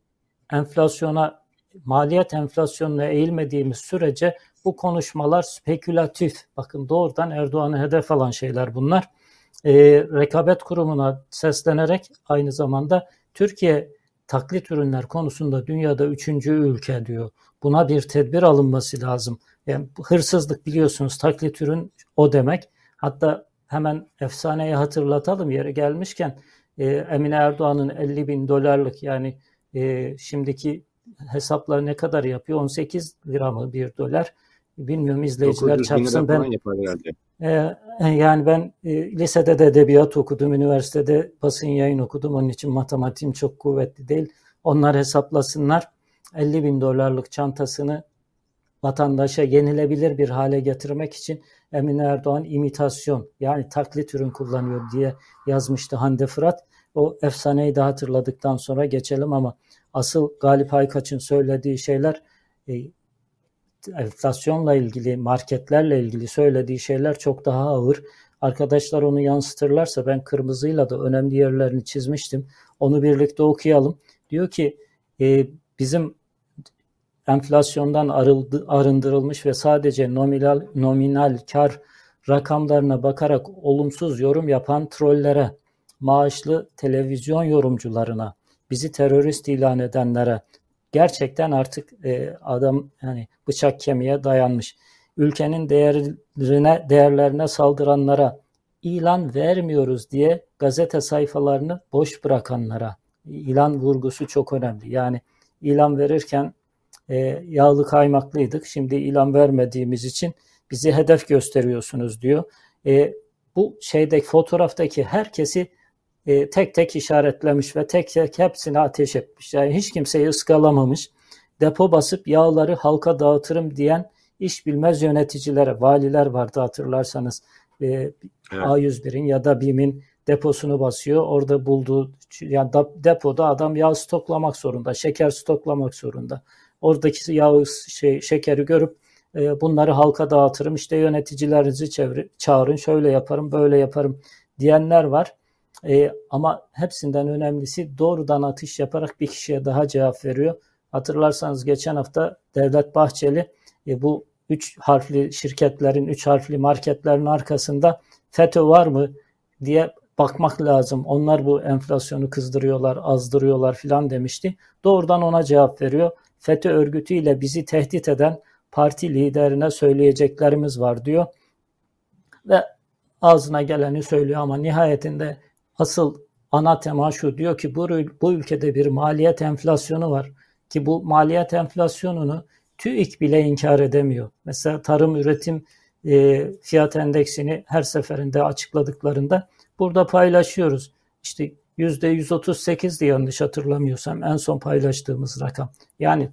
S2: enflasyona maliyet enflasyonuna eğilmediğimiz sürece bu konuşmalar spekülatif. Bakın doğrudan Erdoğan'ı hedef alan şeyler bunlar. E, rekabet kurumuna seslenerek aynı zamanda Türkiye taklit ürünler konusunda dünyada üçüncü ülke diyor. Buna bir tedbir alınması lazım. Yani hırsızlık biliyorsunuz taklit ürün o demek. Hatta hemen efsaneyi hatırlatalım yere gelmişken e, Emine Erdoğan'ın 50 bin dolarlık yani e, şimdiki hesaplar ne kadar yapıyor? 18 lira mı bir dolar? Bilmiyorum izleyiciler çarpsın. Ben, e, yani ben e, lisede de edebiyat okudum, üniversitede basın yayın okudum. Onun için matematiğim çok kuvvetli değil. Onlar hesaplasınlar. 50 bin dolarlık çantasını vatandaşa yenilebilir bir hale getirmek için Emine Erdoğan imitasyon yani taklit ürün kullanıyor diye yazmıştı Hande Fırat. O efsaneyi de hatırladıktan sonra geçelim ama asıl Galip Aykaç'ın söylediği şeyler e, enflasyonla ilgili, marketlerle ilgili söylediği şeyler çok daha ağır. Arkadaşlar onu yansıtırlarsa ben kırmızıyla da önemli yerlerini çizmiştim. Onu birlikte okuyalım. Diyor ki e, bizim enflasyondan arıldı, arındırılmış ve sadece nominal, nominal kar rakamlarına bakarak olumsuz yorum yapan trollere, maaşlı televizyon yorumcularına, bizi terörist ilan edenlere gerçekten artık e, adam yani bıçak kemiğe dayanmış. Ülkenin değerlerine değerlerine saldıranlara ilan vermiyoruz diye gazete sayfalarını boş bırakanlara ilan vurgusu çok önemli. Yani ilan verirken e, yağlı kaymaklıydık. Şimdi ilan vermediğimiz için bizi hedef gösteriyorsunuz diyor. E, bu şeydeki fotoğraftaki herkesi e, tek tek işaretlemiş ve tek tek hepsini ateş etmiş. Yani hiç kimseyi ıskalamamış. Depo basıp yağları halka dağıtırım diyen iş bilmez yöneticilere, valiler vardı hatırlarsanız. E, evet. A101'in ya da BİM'in deposunu basıyor. Orada bulduğu yani depoda adam yağ stoklamak zorunda, şeker stoklamak zorunda. Oradaki yağ şey, şekeri görüp e, bunları halka dağıtırım. İşte yöneticilerinizi çevir, çağırın, şöyle yaparım, böyle yaparım diyenler var. E, ama hepsinden önemlisi doğrudan atış yaparak bir kişiye daha cevap veriyor. Hatırlarsanız geçen hafta Devlet Bahçeli e, bu üç harfli şirketlerin, üç harfli marketlerin arkasında FETÖ var mı diye bakmak lazım. Onlar bu enflasyonu kızdırıyorlar, azdırıyorlar filan demişti. Doğrudan ona cevap veriyor. FETÖ örgütüyle bizi tehdit eden parti liderine söyleyeceklerimiz var diyor. Ve ağzına geleni söylüyor ama nihayetinde asıl ana tema şu diyor ki bu, bu ülkede bir maliyet enflasyonu var ki bu maliyet enflasyonunu TÜİK bile inkar edemiyor. Mesela tarım üretim e, fiyat endeksini her seferinde açıkladıklarında burada paylaşıyoruz. İşte %138'di yanlış hatırlamıyorsam en son paylaştığımız rakam. Yani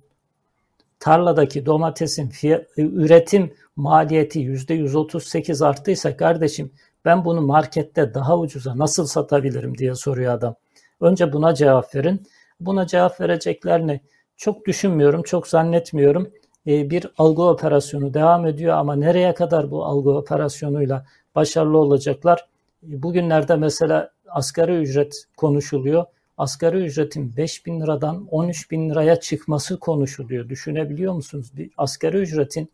S2: tarladaki domatesin fiyat, üretim maliyeti %138 arttıysa kardeşim ben bunu markette daha ucuza nasıl satabilirim diye soruyor adam. Önce buna cevap verin. Buna cevap vereceklerini çok düşünmüyorum, çok zannetmiyorum. Ee, bir algı operasyonu devam ediyor ama nereye kadar bu algı operasyonuyla başarılı olacaklar? Bugünlerde mesela asgari ücret konuşuluyor. Asgari ücretin 5 bin liradan 13 bin liraya çıkması konuşuluyor. Düşünebiliyor musunuz? Bir asgari ücretin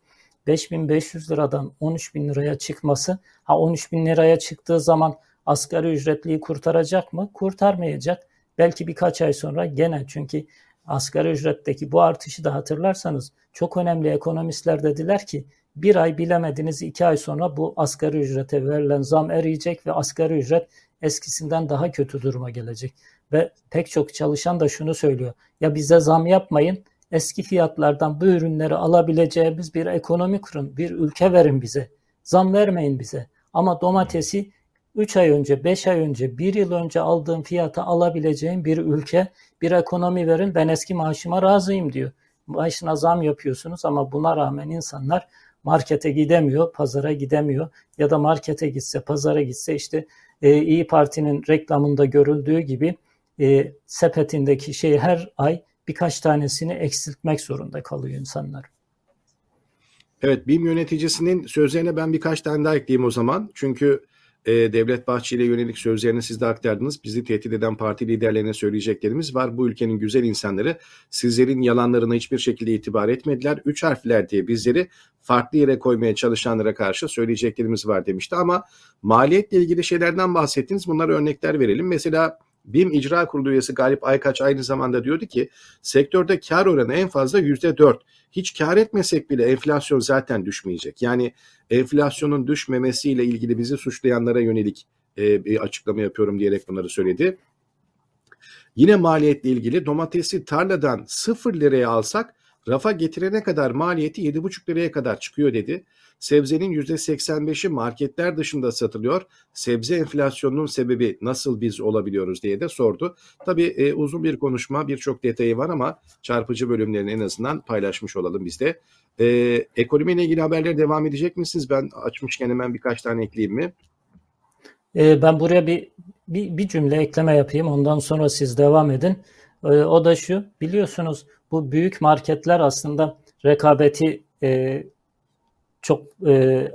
S2: 5500 liradan 13 bin liraya çıkması, ha 13 bin liraya çıktığı zaman asgari ücretliyi kurtaracak mı? Kurtarmayacak. Belki birkaç ay sonra gene çünkü asgari ücretteki bu artışı da hatırlarsanız çok önemli ekonomistler dediler ki bir ay bilemediniz iki ay sonra bu asgari ücrete verilen zam eriyecek ve asgari ücret eskisinden daha kötü duruma gelecek. Ve pek çok çalışan da şunu söylüyor. Ya bize zam yapmayın, eski fiyatlardan bu ürünleri alabileceğimiz bir ekonomi kurun, bir ülke verin bize. Zam vermeyin bize. Ama domatesi 3 ay önce, 5 ay önce, 1 yıl önce aldığım fiyata alabileceğim bir ülke, bir ekonomi verin ben eski maaşıma razıyım diyor. Maaşına zam yapıyorsunuz ama buna rağmen insanlar markete gidemiyor, pazara gidemiyor ya da markete gitse, pazara gitse işte e, İyi Parti'nin reklamında görüldüğü gibi e, sepetindeki şeyi her ay birkaç tanesini eksiltmek zorunda kalıyor insanlar.
S1: Evet, BİM yöneticisinin sözlerine ben birkaç tane daha ekleyeyim o zaman. Çünkü e, Devlet Bahçeli'ye yönelik sözlerini siz de aktardınız. Bizi tehdit eden parti liderlerine söyleyeceklerimiz var. Bu ülkenin güzel insanları sizlerin yalanlarına hiçbir şekilde itibar etmediler. Üç harfler diye bizleri farklı yere koymaya çalışanlara karşı söyleyeceklerimiz var demişti. Ama maliyetle ilgili şeylerden bahsettiniz. Bunlara örnekler verelim. Mesela BİM İcra Kurulu üyesi Galip Aykaç aynı zamanda diyordu ki sektörde kar oranı en fazla yüzde dört. Hiç kar etmesek bile enflasyon zaten düşmeyecek. Yani enflasyonun düşmemesiyle ilgili bizi suçlayanlara yönelik e, bir açıklama yapıyorum diyerek bunları söyledi. Yine maliyetle ilgili domatesi tarladan 0 liraya alsak rafa getirene kadar maliyeti 7,5 liraya kadar çıkıyor dedi. Sebzenin %85'i marketler dışında satılıyor. Sebze enflasyonunun sebebi nasıl biz olabiliyoruz diye de sordu. Tabii e, uzun bir konuşma birçok detayı var ama çarpıcı bölümlerini en azından paylaşmış olalım biz de. E, ekonomiyle ilgili haberler devam edecek misiniz? Ben açmışken hemen birkaç tane ekleyeyim mi?
S2: E, ben buraya bir, bir, bir cümle ekleme yapayım. Ondan sonra siz devam edin. E, o da şu, biliyorsunuz bu büyük marketler aslında rekabeti e, çok e,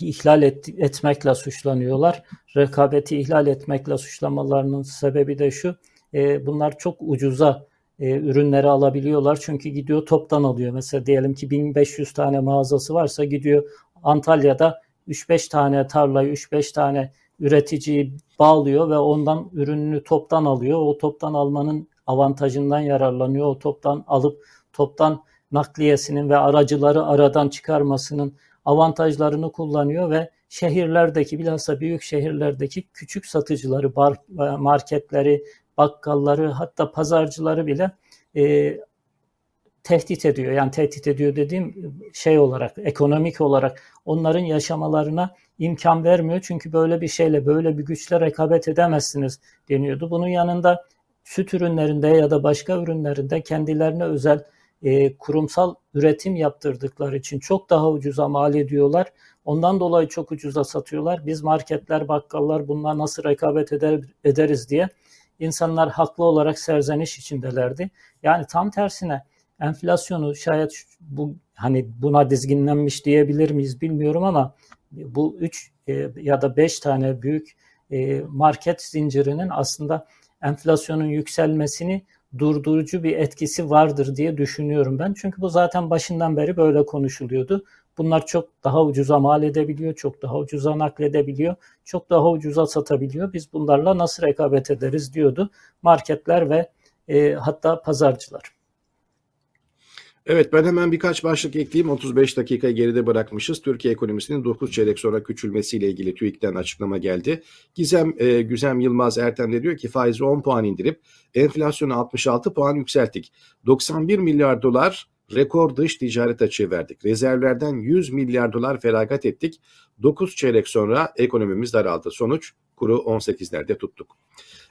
S2: ihlal et, etmekle suçlanıyorlar. Rekabeti ihlal etmekle suçlamalarının sebebi de şu, e, bunlar çok ucuza e, ürünleri alabiliyorlar. Çünkü gidiyor toptan alıyor. Mesela diyelim ki 1500 tane mağazası varsa gidiyor Antalya'da 3-5 tane tarlayı, 3-5 tane üreticiyi bağlıyor ve ondan ürününü toptan alıyor. O toptan almanın avantajından yararlanıyor. O toptan alıp toptan nakliyesinin ve aracıları aradan çıkarmasının avantajlarını kullanıyor ve şehirlerdeki bilhassa büyük şehirlerdeki küçük satıcıları, bar, marketleri, bakkalları hatta pazarcıları bile e, tehdit ediyor. Yani tehdit ediyor dediğim şey olarak, ekonomik olarak onların yaşamalarına imkan vermiyor. Çünkü böyle bir şeyle, böyle bir güçle rekabet edemezsiniz deniyordu. Bunun yanında süt ürünlerinde ya da başka ürünlerinde kendilerine özel e, kurumsal üretim yaptırdıkları için çok daha ucuza mal ediyorlar. Ondan dolayı çok ucuza satıyorlar. Biz marketler, bakkallar bunlar nasıl rekabet eder, ederiz diye insanlar haklı olarak serzeniş içindelerdi. Yani tam tersine enflasyonu şayet bu hani buna dizginlenmiş diyebilir miyiz bilmiyorum ama bu üç e, ya da beş tane büyük e, market zincirinin aslında enflasyonun yükselmesini durdurucu bir etkisi vardır diye düşünüyorum ben. Çünkü bu zaten başından beri böyle konuşuluyordu. Bunlar çok daha ucuza mal edebiliyor, çok daha ucuza nakledebiliyor, çok daha ucuza satabiliyor. Biz bunlarla nasıl rekabet ederiz diyordu marketler ve e, hatta pazarcılar.
S1: Evet ben hemen birkaç başlık ekleyeyim. 35 dakika geride bırakmışız. Türkiye ekonomisinin 9 çeyrek sonra küçülmesiyle ilgili TÜİK'ten açıklama geldi. Gizem e, Güzem Yılmaz Ertem de diyor ki faizi 10 puan indirip enflasyonu 66 puan yükselttik. 91 milyar dolar rekor dış ticaret açığı verdik. Rezervlerden 100 milyar dolar feragat ettik. 9 çeyrek sonra ekonomimiz daraldı. Sonuç kuru 18'lerde tuttuk.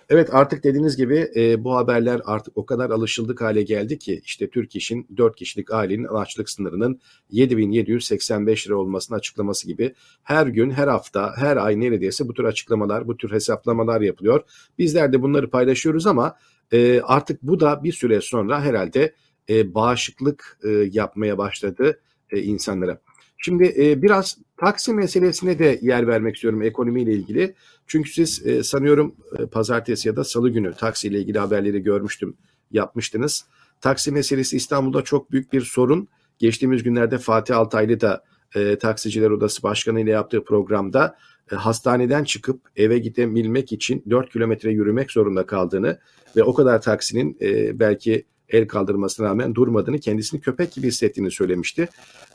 S1: Evet artık dediğiniz gibi e, bu haberler artık o kadar alışıldık hale geldi ki işte Türk İş'in 4 kişilik ailenin açlık sınırının 7785 lira olmasını açıklaması gibi her gün, her hafta, her ay neredeyse bu tür açıklamalar, bu tür hesaplamalar yapılıyor. Bizler de bunları paylaşıyoruz ama e, artık bu da bir süre sonra herhalde e, bağışıklık e, yapmaya başladı e, insanlara. Şimdi e, biraz taksi meselesine de yer vermek istiyorum ekonomiyle ilgili. Çünkü siz e, sanıyorum e, pazartesi ya da salı günü taksiyle ilgili haberleri görmüştüm, yapmıştınız. Taksi meselesi İstanbul'da çok büyük bir sorun. Geçtiğimiz günlerde Fatih Altaylı da e, Taksiciler Odası Başkanı ile yaptığı programda e, hastaneden çıkıp eve gidebilmek için 4 kilometre yürümek zorunda kaldığını ve o kadar taksinin e, belki el kaldırmasına rağmen durmadığını, kendisini köpek gibi hissettiğini söylemişti.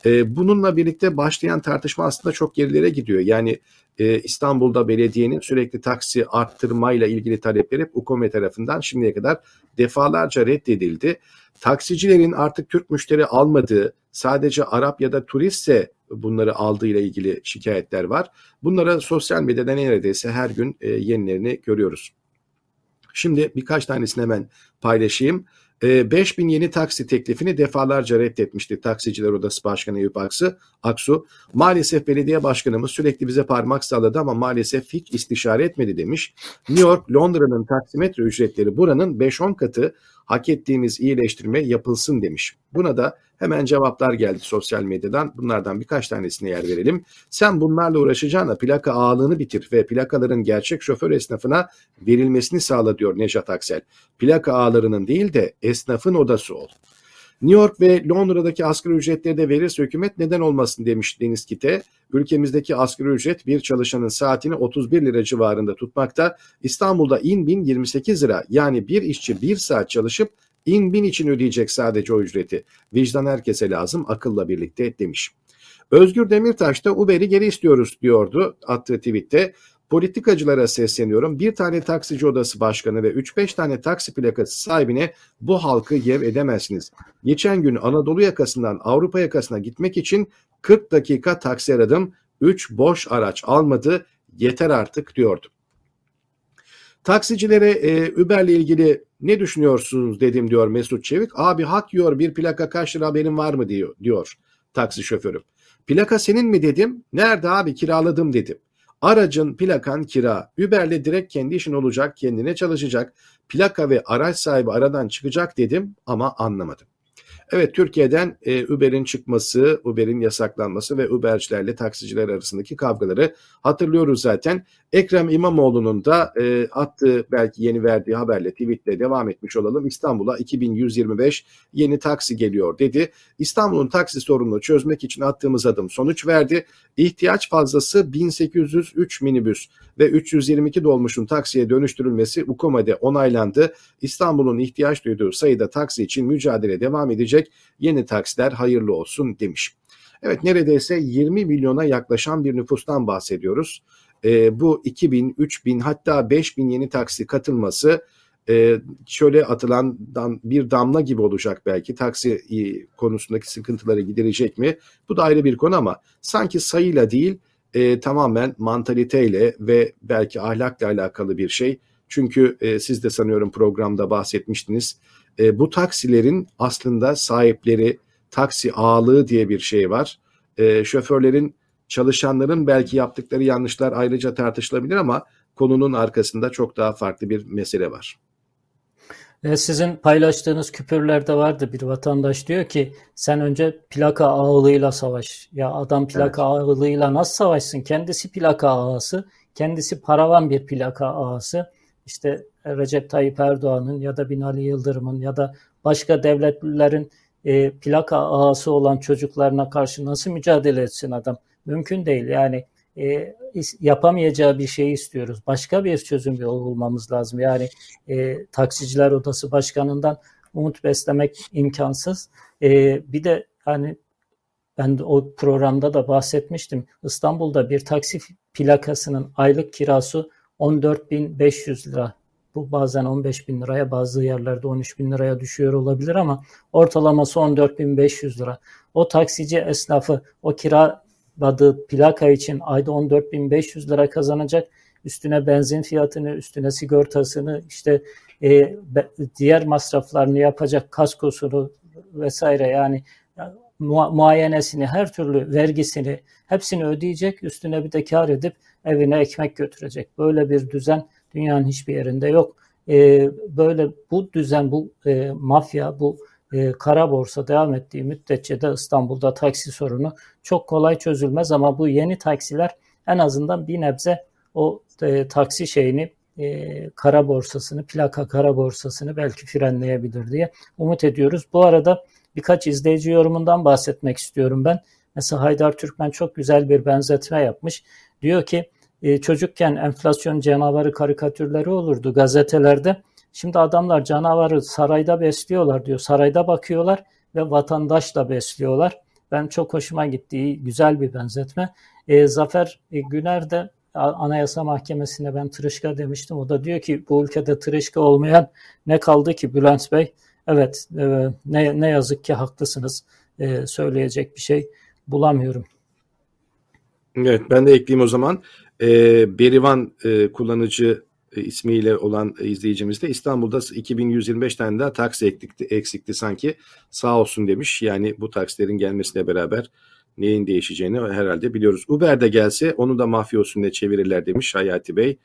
S1: E, bununla birlikte başlayan tartışma aslında çok gerilere gidiyor. Yani e, İstanbul'da belediyenin sürekli taksi arttırmayla ilgili talepleri UKOME tarafından şimdiye kadar defalarca reddedildi. Taksicilerin artık Türk müşteri almadığı, sadece Arap ya da turistse bunları aldığıyla ilgili şikayetler var. Bunlara sosyal medyada neredeyse her gün e, yenilerini görüyoruz. Şimdi birkaç tanesini hemen paylaşayım. 5000 ee, yeni taksi teklifini defalarca reddetmişti Taksiciler Odası Başkanı Eyüp Aksu. Aksu, maalesef belediye başkanımız sürekli bize parmak salladı ama maalesef hiç istişare etmedi demiş. New York, Londra'nın taksimetre ücretleri buranın 5-10 katı hak ettiğimiz iyileştirme yapılsın demiş. Buna da hemen cevaplar geldi sosyal medyadan. Bunlardan birkaç tanesine yer verelim. Sen bunlarla uğraşacağına plaka ağalığını bitir ve plakaların gerçek şoför esnafına verilmesini sağla diyor Nejat Aksel. Plaka ağalarının değil de esnafın odası ol. New York ve Londra'daki asgari ücretleri de verirse hükümet neden olmasın demiş Deniz Kite. Ülkemizdeki asgari ücret bir çalışanın saatini 31 lira civarında tutmakta. İstanbul'da in bin 28 lira yani bir işçi bir saat çalışıp in bin için ödeyecek sadece o ücreti. Vicdan herkese lazım akılla birlikte demiş. Özgür Demirtaş da Uber'i geri istiyoruz diyordu attığı tweette. Politikacılara sesleniyorum. Bir tane taksici odası başkanı ve 3-5 tane taksi plakası sahibine bu halkı yev edemezsiniz. Geçen gün Anadolu yakasından Avrupa yakasına gitmek için 40 dakika taksi aradım. 3 boş araç almadı. Yeter artık diyordu. Taksicilere e, Uber'le ilgili ne düşünüyorsunuz dedim diyor Mesut Çevik. Abi hak yiyor bir plaka kaç lira haberin var mı diyor, diyor taksi şoförü. Plaka senin mi dedim. Nerede abi kiraladım dedim. Aracın plakan kira. Uber'le direkt kendi işin olacak, kendine çalışacak. Plaka ve araç sahibi aradan çıkacak dedim ama anlamadım. Evet Türkiye'den e, Uber'in çıkması, Uber'in yasaklanması ve Uber'cilerle taksiciler arasındaki kavgaları hatırlıyoruz zaten. Ekrem İmamoğlu'nun da e, attığı belki yeni verdiği haberle tweetle devam etmiş olalım. İstanbul'a 2125 yeni taksi geliyor dedi. İstanbul'un taksi sorununu çözmek için attığımız adım sonuç verdi. İhtiyaç fazlası 1803 minibüs ve 322 dolmuşun taksiye dönüştürülmesi UKOMA'de onaylandı. İstanbul'un ihtiyaç duyduğu sayıda taksi için mücadele devam edecek. Yeni taksiler hayırlı olsun demiş. Evet neredeyse 20 milyona yaklaşan bir nüfustan bahsediyoruz. E, bu 2000, 3000 hatta 5000 yeni taksi katılması e, şöyle atılan bir damla gibi olacak belki taksi konusundaki sıkıntıları giderecek mi? Bu da ayrı bir konu ama sanki sayıyla değil e, tamamen mantaliteyle ve belki ahlakla alakalı bir şey. Çünkü e, siz de sanıyorum programda bahsetmiştiniz. E, bu taksilerin aslında sahipleri taksi ağalığı diye bir şey var. E, şoförlerin çalışanların belki yaptıkları yanlışlar ayrıca tartışılabilir ama konunun arkasında çok daha farklı bir mesele var.
S2: Sizin paylaştığınız küpürlerde vardı bir vatandaş diyor ki sen önce plaka ağılığıyla savaş. Ya adam plaka evet. ağılığıyla nasıl savaşsın? Kendisi plaka ağası, kendisi paravan bir plaka ağası işte Recep Tayyip Erdoğan'ın ya da Binali Yıldırım'ın ya da başka devletlilerin e, plaka ağası olan çocuklarına karşı nasıl mücadele etsin adam? Mümkün değil. Yani e, yapamayacağı bir şey istiyoruz. Başka bir çözüm yolu bulmamız lazım. Yani e, taksiciler odası başkanından umut beslemek imkansız. E, bir de hani ben de o programda da bahsetmiştim. İstanbul'da bir taksi plakasının aylık kirası 14.500 lira. Bu bazen 15 bin liraya bazı yerlerde 13 bin liraya düşüyor olabilir ama ortalaması 14.500 lira. O taksici esnafı o kiraladığı plaka için ayda 14.500 lira kazanacak. Üstüne benzin fiyatını, üstüne sigortasını, işte e, diğer masraflarını yapacak kaskosunu vesaire yani mu- muayenesini, her türlü vergisini hepsini ödeyecek. Üstüne bir de kar edip evine ekmek götürecek. Böyle bir düzen dünyanın hiçbir yerinde yok. E, böyle bu düzen, bu e, mafya, bu e, kara borsa devam ettiği müddetçe de İstanbul'da taksi sorunu çok kolay çözülmez ama bu yeni taksiler en azından bir nebze o e, taksi şeyini e, kara borsasını, plaka kara borsasını belki frenleyebilir diye umut ediyoruz. Bu arada birkaç izleyici yorumundan bahsetmek istiyorum ben. Mesela Haydar Türkmen çok güzel bir benzetme yapmış. Diyor ki e, çocukken enflasyon canavarı karikatürleri olurdu gazetelerde. Şimdi adamlar canavarı sarayda besliyorlar diyor. Sarayda bakıyorlar ve vatandaşla besliyorlar. Ben çok hoşuma gittiği güzel bir benzetme. E, Zafer e, Güner de Anayasa Mahkemesi'ne ben tırışka demiştim. O da diyor ki bu ülkede tırışka olmayan ne kaldı ki Bülent Bey? Evet e, ne, ne yazık ki haklısınız. E, söyleyecek bir şey bulamıyorum.
S1: Evet ben de ekleyeyim o zaman. E, Berivan e, kullanıcı e, ismiyle olan izleyicimiz de İstanbul'da 2125 tane daha taksi eksikti, eksikti sanki sağ olsun demiş. Yani bu taksilerin gelmesiyle beraber neyin değişeceğini herhalde biliyoruz. Uber de gelse onu da mafya usulüne çevirirler demiş Hayati Bey.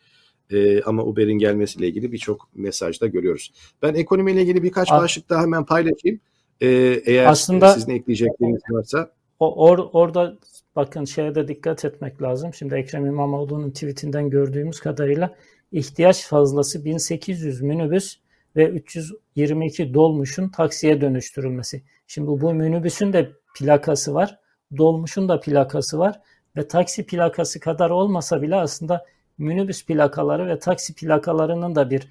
S1: Ee, ama Uber'in gelmesiyle ilgili birçok mesajda görüyoruz. Ben ekonomiyle ilgili birkaç A- başlık daha hemen paylaşayım. Ee, eğer Aslında, sizin ekleyecekleriniz varsa.
S2: O, or, orada bakın şeye de dikkat etmek lazım. Şimdi Ekrem İmamoğlu'nun tweetinden gördüğümüz kadarıyla ihtiyaç fazlası 1800 minibüs ve 322 dolmuşun taksiye dönüştürülmesi. Şimdi bu minibüsün de plakası var dolmuşun da plakası var ve taksi plakası kadar olmasa bile aslında minibüs plakaları ve taksi plakalarının da bir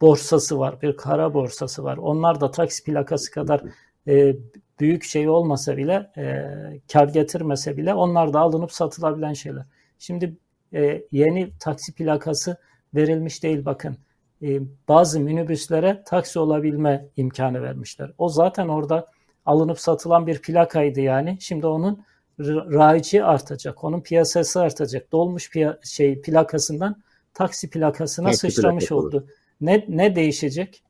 S2: borsası var, bir kara borsası var. Onlar da taksi plakası kadar e, büyük şey olmasa bile, e, kar getirmese bile onlar da alınıp satılabilen şeyler. Şimdi e, yeni taksi plakası verilmiş değil bakın. E, bazı minibüslere taksi olabilme imkanı vermişler. O zaten orada alınıp satılan bir plakaydı yani. Şimdi onun raici artacak. Onun piyasası artacak. Dolmuş piya şey plakasından taksi plakasına taksi sıçramış plaka oldu. Ne ne değişecek?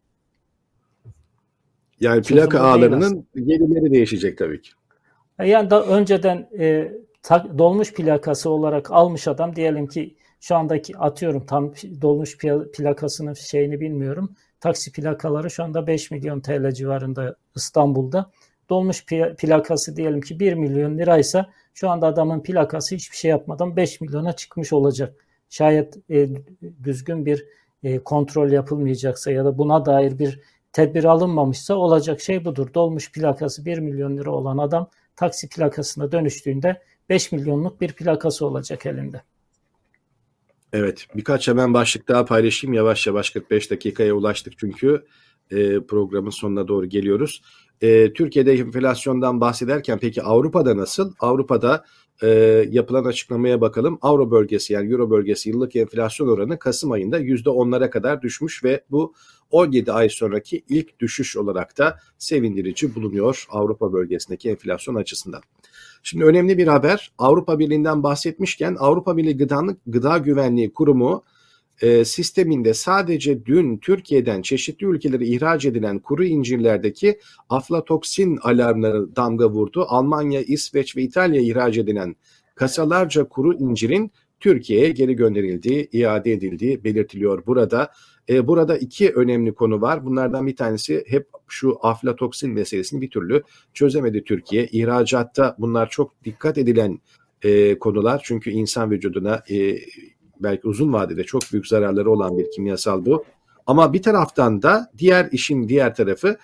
S1: Yani plaka ağlarının gelirleri değişecek tabii ki.
S2: E, yani da önceden e, ta, dolmuş plakası olarak almış adam diyelim ki şu andaki atıyorum tam dolmuş plakasının şeyini bilmiyorum. Taksi plakaları şu anda 5 milyon TL civarında İstanbul'da dolmuş plakası diyelim ki 1 milyon liraysa şu anda adamın plakası hiçbir şey yapmadan 5 milyona çıkmış olacak. Şayet e, düzgün bir e, kontrol yapılmayacaksa ya da buna dair bir tedbir alınmamışsa olacak şey budur. Dolmuş plakası 1 milyon lira olan adam taksi plakasına dönüştüğünde 5 milyonluk bir plakası olacak elinde.
S1: Evet birkaç hemen başlık daha paylaşayım. Yavaş yavaş 45 dakikaya ulaştık çünkü e, programın sonuna doğru geliyoruz. E, Türkiye'de enflasyondan bahsederken peki Avrupa'da nasıl? Avrupa'da e, yapılan açıklamaya bakalım. Avro bölgesi yani Euro bölgesi yıllık enflasyon oranı Kasım ayında %10'lara kadar düşmüş ve bu 17 ay sonraki ilk düşüş olarak da sevindirici bulunuyor Avrupa bölgesindeki enflasyon açısından. Şimdi önemli bir haber. Avrupa Birliği'nden bahsetmişken Avrupa Birliği Gıda, Gıda Güvenliği Kurumu e, sisteminde sadece dün Türkiye'den çeşitli ülkelere ihraç edilen kuru incirlerdeki aflatoksin alarmları damga vurdu. Almanya, İsveç ve İtalya ihraç edilen kasalarca kuru incirin Türkiye'ye geri gönderildiği, iade edildiği belirtiliyor burada. E, burada iki önemli konu var. Bunlardan bir tanesi hep şu aflatoksin meselesini bir türlü çözemedi Türkiye. İhracatta bunlar çok dikkat edilen e, konular. Çünkü insan vücuduna belki uzun vadede çok büyük zararları olan bir kimyasal bu. Ama bir taraftan da diğer işin diğer tarafı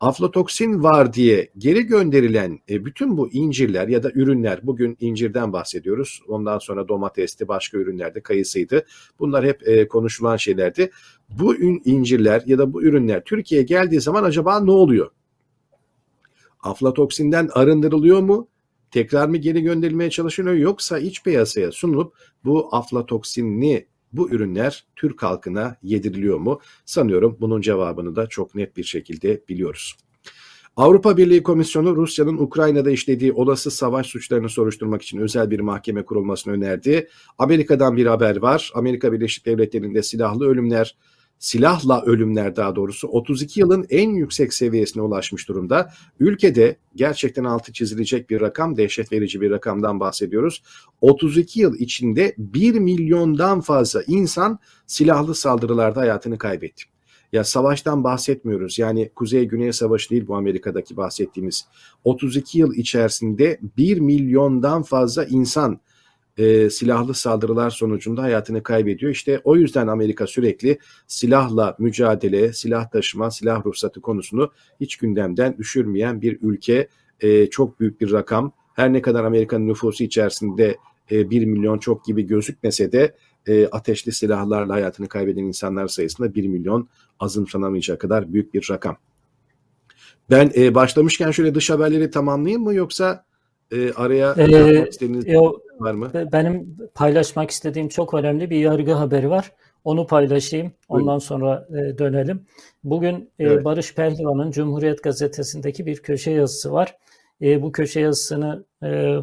S1: aflatoksin var diye geri gönderilen e, bütün bu incirler ya da ürünler bugün incirden bahsediyoruz. Ondan sonra domatesti, başka ürünlerde kayısıydı. Bunlar hep e, konuşulan şeylerdi. Bu incirler ya da bu ürünler Türkiye'ye geldiği zaman acaba ne oluyor? Aflatoksinden arındırılıyor mu? Tekrar mı geri gönderilmeye çalışılıyor yoksa iç piyasaya sunulup bu aflatoksinli bu ürünler Türk halkına yediriliyor mu? Sanıyorum bunun cevabını da çok net bir şekilde biliyoruz. Avrupa Birliği Komisyonu Rusya'nın Ukrayna'da işlediği olası savaş suçlarını soruşturmak için özel bir mahkeme kurulmasını önerdi. Amerika'dan bir haber var. Amerika Birleşik Devletleri'nde silahlı ölümler silahla ölümler daha doğrusu 32 yılın en yüksek seviyesine ulaşmış durumda. Ülkede gerçekten altı çizilecek bir rakam, dehşet verici bir rakamdan bahsediyoruz. 32 yıl içinde 1 milyondan fazla insan silahlı saldırılarda hayatını kaybetti. Ya savaştan bahsetmiyoruz. Yani Kuzey-Güney Savaşı değil bu Amerika'daki bahsettiğimiz. 32 yıl içerisinde 1 milyondan fazla insan e, silahlı saldırılar sonucunda hayatını kaybediyor. İşte o yüzden Amerika sürekli silahla mücadele, silah taşıma, silah ruhsatı konusunu hiç gündemden düşürmeyen bir ülke. E, çok büyük bir rakam. Her ne kadar Amerika'nın nüfusu içerisinde e, 1 milyon çok gibi gözükmese de e, ateşli silahlarla hayatını kaybeden insanlar sayısında 1 milyon azımsanamayacak kadar büyük bir rakam. Ben e, başlamışken şöyle dış haberleri tamamlayayım mı yoksa e, araya
S2: ee, istediğiniz yo, var mı? Benim paylaşmak istediğim çok önemli bir yargı haberi var. Onu paylaşayım. Ondan Buyurun. sonra e, dönelim. Bugün e, evet. Barış Pehlivan'ın Cumhuriyet Gazetesi'ndeki bir köşe yazısı var. E, bu köşe yazısını e,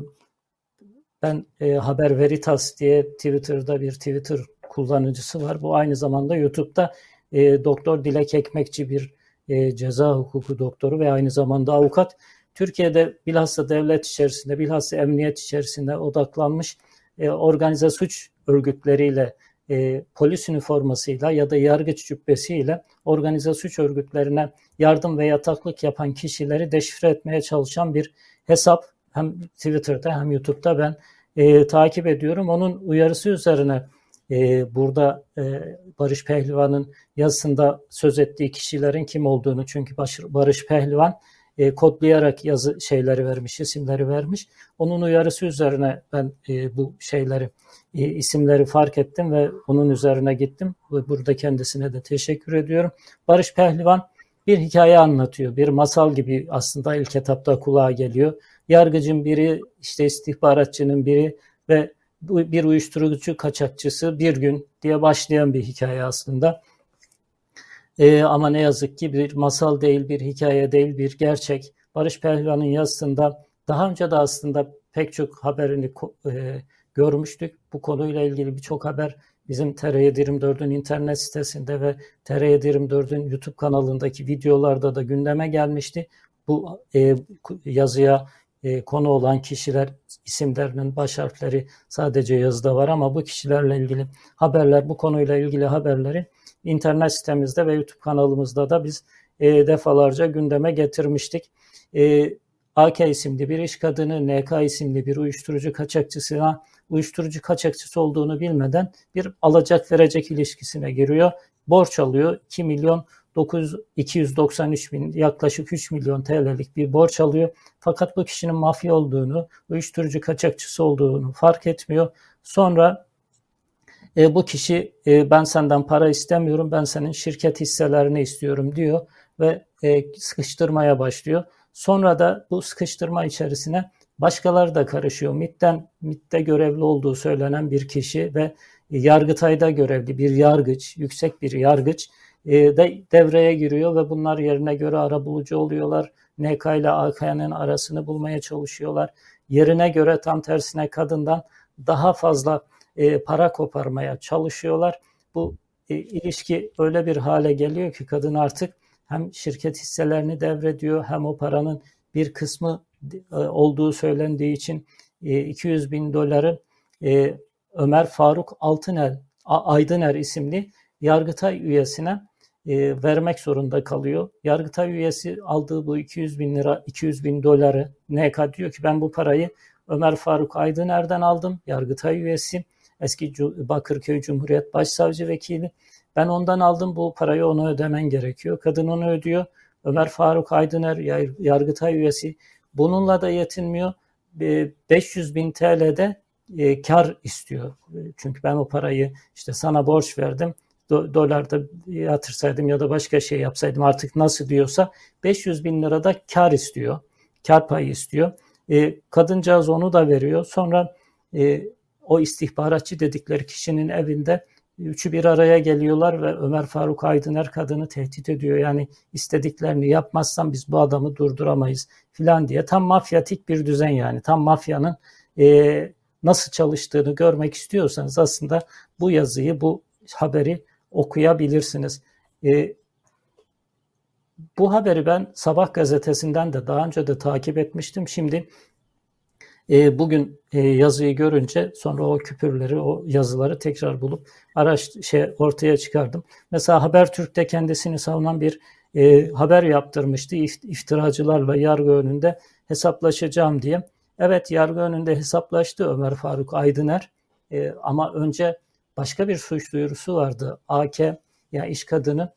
S2: ben e, Haber Veritas diye Twitter'da bir Twitter kullanıcısı var. Bu aynı zamanda YouTube'da e, Doktor Dilek Ekmekçi bir e, ceza hukuku doktoru ve aynı zamanda avukat. Türkiye'de bilhassa devlet içerisinde, bilhassa emniyet içerisinde odaklanmış e, organize suç örgütleriyle, e, polis üniformasıyla ya da yargıç cübbesiyle organize suç örgütlerine yardım ve yataklık yapan kişileri deşifre etmeye çalışan bir hesap hem Twitter'da hem YouTube'da ben e, takip ediyorum. Onun uyarısı üzerine e, burada e, Barış Pehlivan'ın yazısında söz ettiği kişilerin kim olduğunu çünkü Barış Pehlivan e, kodlayarak yazı şeyleri vermiş, isimleri vermiş. Onun uyarısı üzerine ben e, bu şeyleri, e, isimleri fark ettim ve onun üzerine gittim. Burada kendisine de teşekkür ediyorum. Barış Pehlivan bir hikaye anlatıyor. Bir masal gibi aslında ilk etapta kulağa geliyor. Yargıcın biri, işte istihbaratçının biri ve bir uyuşturucu kaçakçısı bir gün diye başlayan bir hikaye aslında. E, ama ne yazık ki bir masal değil, bir hikaye değil, bir gerçek. Barış Pehlivan'ın yazısında daha önce de aslında pek çok haberini e, görmüştük. Bu konuyla ilgili birçok haber bizim TR724'ün internet sitesinde ve TR724'ün YouTube kanalındaki videolarda da gündeme gelmişti. Bu e, yazıya e, konu olan kişiler isimlerinin baş harfleri sadece yazıda var ama bu kişilerle ilgili haberler, bu konuyla ilgili haberleri internet sitemizde ve YouTube kanalımızda da biz e, defalarca gündeme getirmiştik. E, AK isimli bir iş kadını, NK isimli bir uyuşturucu kaçakçısına uyuşturucu kaçakçısı olduğunu bilmeden bir alacak verecek ilişkisine giriyor. Borç alıyor. 2 milyon 9, 293 bin yaklaşık 3 milyon TL'lik bir borç alıyor. Fakat bu kişinin mafya olduğunu, uyuşturucu kaçakçısı olduğunu fark etmiyor. Sonra e, bu kişi e, ben senden para istemiyorum, ben senin şirket hisselerini istiyorum diyor ve e, sıkıştırmaya başlıyor. Sonra da bu sıkıştırma içerisine başkaları da karışıyor. MIT'ten, MIT'te görevli olduğu söylenen bir kişi ve Yargıtay'da görevli bir yargıç, yüksek bir yargıç e, de devreye giriyor ve bunlar yerine göre arabulucu oluyorlar. NK ile AK'nın arasını bulmaya çalışıyorlar. Yerine göre tam tersine kadından daha fazla e, para koparmaya çalışıyorlar. Bu e, ilişki öyle bir hale geliyor ki kadın artık hem şirket hisselerini devrediyor hem o paranın bir kısmı e, olduğu söylendiği için e, 200 bin doları e, Ömer Faruk Altıner, Aydıner isimli Yargıtay üyesine e, vermek zorunda kalıyor. Yargıtay üyesi aldığı bu 200 bin lira, 200 bin doları NK diyor ki ben bu parayı Ömer Faruk Aydıner'den aldım. Yargıtay üyesi eski Bakırköy Cumhuriyet Başsavcı Vekili. Ben ondan aldım bu parayı ona ödemen gerekiyor. Kadın onu ödüyor. Ömer Faruk Aydıner Yargıtay üyesi bununla da yetinmiyor. 500 bin TL'de e, kar istiyor. Çünkü ben o parayı işte sana borç verdim. Do, dolarda yatırsaydım ya da başka şey yapsaydım artık nasıl diyorsa 500 bin lirada kar istiyor. Kar payı istiyor. E, kadıncağız onu da veriyor. Sonra e, o istihbaratçı dedikleri kişinin evinde üçü bir araya geliyorlar ve Ömer Faruk Aydıner kadını tehdit ediyor. Yani istediklerini yapmazsan biz bu adamı durduramayız filan diye. Tam mafyatik bir düzen yani. Tam mafyanın e, nasıl çalıştığını görmek istiyorsanız aslında bu yazıyı, bu haberi okuyabilirsiniz. E, bu haberi ben Sabah gazetesinden de daha önce de takip etmiştim. Şimdi e, bugün e, yazıyı görünce sonra o küpürleri, o yazıları tekrar bulup araç şey ortaya çıkardım. Mesela Habertürk'te kendisini savunan bir e, haber yaptırmıştı iftiracılarla yargı önünde hesaplaşacağım diye. Evet yargı önünde hesaplaştı Ömer Faruk Aydıner ama önce başka bir suç duyurusu vardı. AK ya yani iş kadını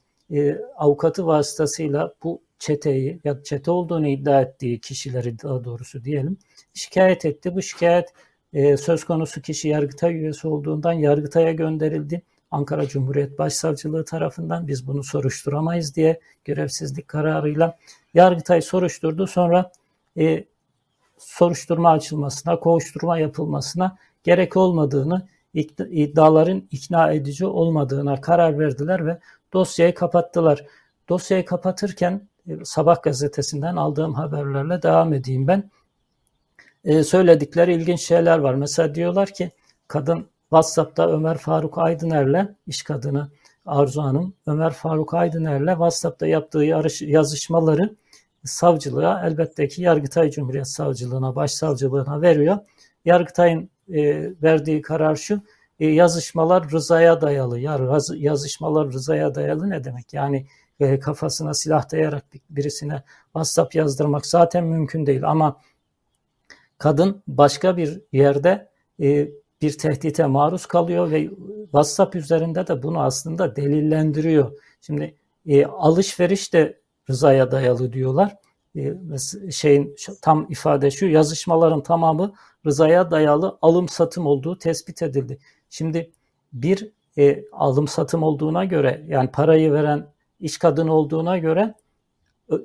S2: avukatı vasıtasıyla bu çeteyi ya çete olduğunu iddia ettiği kişileri daha doğrusu diyelim şikayet etti. Bu şikayet e, söz konusu kişi Yargıtay üyesi olduğundan Yargıtay'a gönderildi. Ankara Cumhuriyet Başsavcılığı tarafından biz bunu soruşturamayız diye görevsizlik kararıyla Yargıtay soruşturdu. Sonra e, soruşturma açılmasına, kovuşturma yapılmasına gerek olmadığını, iddiaların ikna edici olmadığına karar verdiler ve dosyayı kapattılar. Dosyayı kapatırken e, Sabah gazetesinden aldığım haberlerle devam edeyim ben. Ee, söyledikleri ilginç şeyler var. Mesela diyorlar ki kadın WhatsApp'ta Ömer Faruk Aydıner'le iş kadını Arzu Hanım Ömer Faruk Aydıner'le WhatsApp'ta yaptığı yazışmaları savcılığa elbette ki Yargıtay Cumhuriyet Savcılığına, Başsavcılığına veriyor. Yargıtay'ın e, verdiği karar şu, e, yazışmalar rızaya dayalı. Ya yazışmalar rızaya dayalı ne demek? Yani e, kafasına silah dayayarak birisine WhatsApp yazdırmak zaten mümkün değil ama kadın başka bir yerde e, bir tehdite maruz kalıyor ve WhatsApp üzerinde de bunu aslında delillendiriyor. Şimdi e, alışveriş de rızaya dayalı diyorlar. E, şeyin tam ifade şu yazışmaların tamamı rızaya dayalı alım satım olduğu tespit edildi. Şimdi bir e, alım satım olduğuna göre yani parayı veren iş kadını olduğuna göre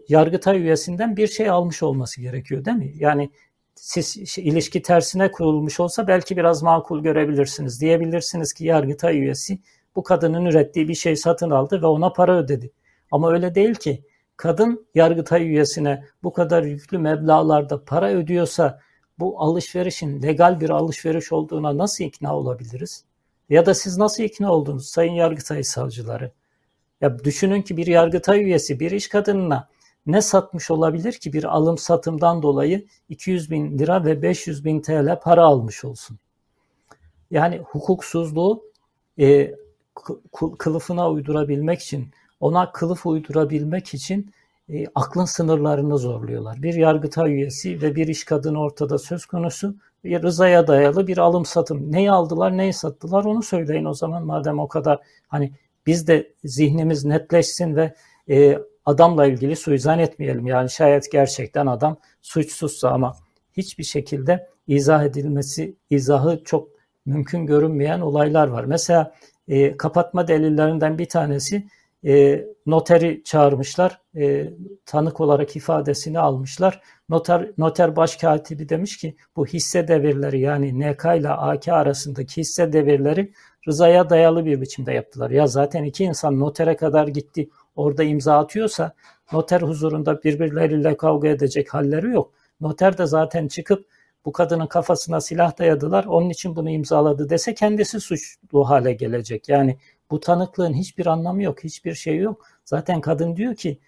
S2: Yargıtay üyesinden bir şey almış olması gerekiyor değil mi? Yani siz şey, ilişki tersine kurulmuş olsa belki biraz makul görebilirsiniz. Diyebilirsiniz ki Yargıtay üyesi bu kadının ürettiği bir şey satın aldı ve ona para ödedi. Ama öyle değil ki. Kadın Yargıtay üyesine bu kadar yüklü meblalarda para ödüyorsa bu alışverişin legal bir alışveriş olduğuna nasıl ikna olabiliriz? Ya da siz nasıl ikna oldunuz Sayın Yargıtay savcıları? Ya düşünün ki bir Yargıtay üyesi bir iş kadınına ne satmış olabilir ki bir alım satımdan dolayı 200 bin lira ve 500 bin TL para almış olsun. Yani hukuksuzluğu e, kılıfına uydurabilmek için, ona kılıf uydurabilmek için e, aklın sınırlarını zorluyorlar. Bir yargıtay üyesi ve bir iş kadını ortada söz konusu. Bir rızaya dayalı bir alım satım. Neyi aldılar, neyi sattılar onu söyleyin o zaman madem o kadar hani biz de zihnimiz netleşsin ve e, adamla ilgili suizan etmeyelim. Yani şayet gerçekten adam suçsuzsa ama hiçbir şekilde izah edilmesi, izahı çok mümkün görünmeyen olaylar var. Mesela e, kapatma delillerinden bir tanesi e, noteri çağırmışlar, e, tanık olarak ifadesini almışlar. Noter, noter başkatibi demiş ki bu hisse devirleri yani NK ile AK arasındaki hisse devirleri rızaya dayalı bir biçimde yaptılar. Ya zaten iki insan notere kadar gitti orada imza atıyorsa noter huzurunda birbirleriyle kavga edecek halleri yok. Noter de zaten çıkıp bu kadının kafasına silah dayadılar onun için bunu imzaladı dese kendisi suçlu hale gelecek. Yani bu tanıklığın hiçbir anlamı yok, hiçbir şey yok. Zaten kadın diyor ki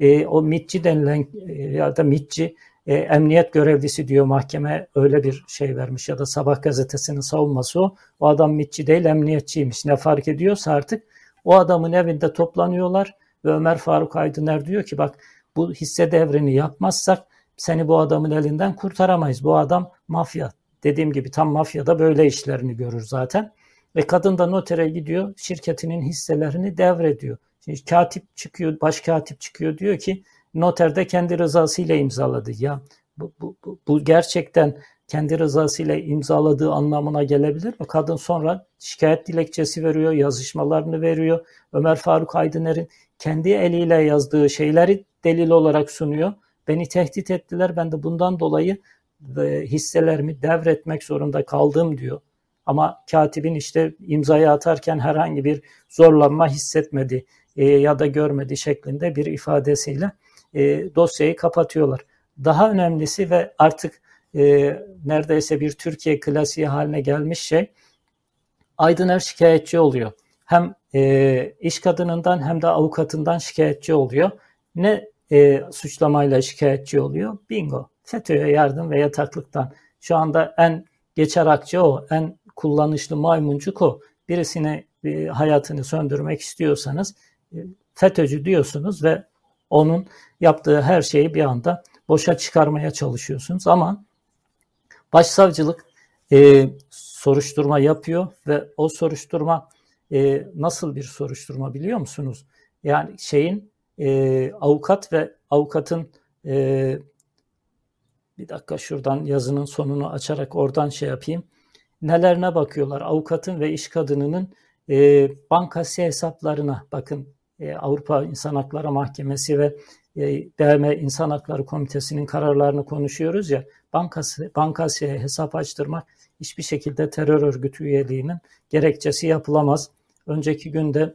S2: e, o mitçi denilen e, ya da mitçi e, emniyet görevlisi diyor mahkeme öyle bir şey vermiş ya da sabah gazetesinin savunması o. O adam mitçi değil emniyetçiymiş. Ne fark ediyorsa artık o adamın evinde toplanıyorlar ve Ömer Faruk Aydıner diyor ki bak bu hisse devrini yapmazsak seni bu adamın elinden kurtaramayız. Bu adam mafya dediğim gibi tam mafyada böyle işlerini görür zaten. Ve kadın da notere gidiyor, şirketinin hisselerini devrediyor. Şimdi katip çıkıyor, baş katip çıkıyor diyor ki noter kendi rızasıyla imzaladı. Ya bu, bu, bu, bu gerçekten kendi rızasıyla imzaladığı anlamına gelebilir mi? Kadın sonra şikayet dilekçesi veriyor, yazışmalarını veriyor. Ömer Faruk Aydıner'in kendi eliyle yazdığı şeyleri delil olarak sunuyor. Beni tehdit ettiler, ben de bundan dolayı hisselerimi devretmek zorunda kaldım diyor. Ama katibin işte imzayı atarken herhangi bir zorlanma hissetmedi e, ya da görmedi şeklinde bir ifadesiyle e, dosyayı kapatıyorlar. Daha önemlisi ve artık e, neredeyse bir Türkiye klasiği haline gelmiş şey Aydıner şikayetçi oluyor. Hem e, iş kadınından hem de avukatından şikayetçi oluyor. Ne e, suçlamayla şikayetçi oluyor? Bingo. FETÖ'ye yardım ve yataklıktan. Şu anda en geçer akçe o, en kullanışlı maymuncuk o. Birisine e, hayatını söndürmek istiyorsanız e, FETÖ'cü diyorsunuz ve onun yaptığı her şeyi bir anda boşa çıkarmaya çalışıyorsunuz. Ama başsavcılık e, soruşturma yapıyor ve o soruşturma e, nasıl bir soruşturma biliyor musunuz? Yani şeyin e, avukat ve avukatın e, bir dakika şuradan yazının sonunu açarak oradan şey yapayım. Nelerine bakıyorlar? Avukatın ve iş kadınının e, bankası hesaplarına bakın e, Avrupa İnsan Hakları Mahkemesi ve e, BM İnsan Hakları Komitesi'nin kararlarını konuşuyoruz ya bankası, bankasya hesap açtırmak hiçbir şekilde terör örgütü üyeliğinin gerekçesi yapılamaz. Önceki günde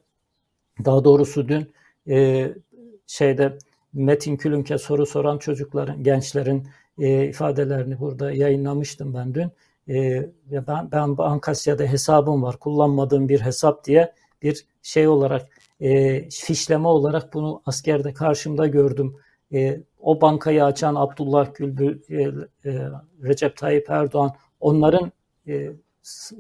S2: daha doğrusu dün e, şeyde Metin Külünk'e soru soran çocukların, gençlerin e, ifadelerini burada yayınlamıştım ben dün. E, ben, ben Bankasya'da hesabım var, kullanmadığım bir hesap diye bir şey olarak, e, fişleme olarak bunu askerde karşımda gördüm. E, o bankayı açan Abdullah Gül, e, e, Recep Tayyip Erdoğan, onların e,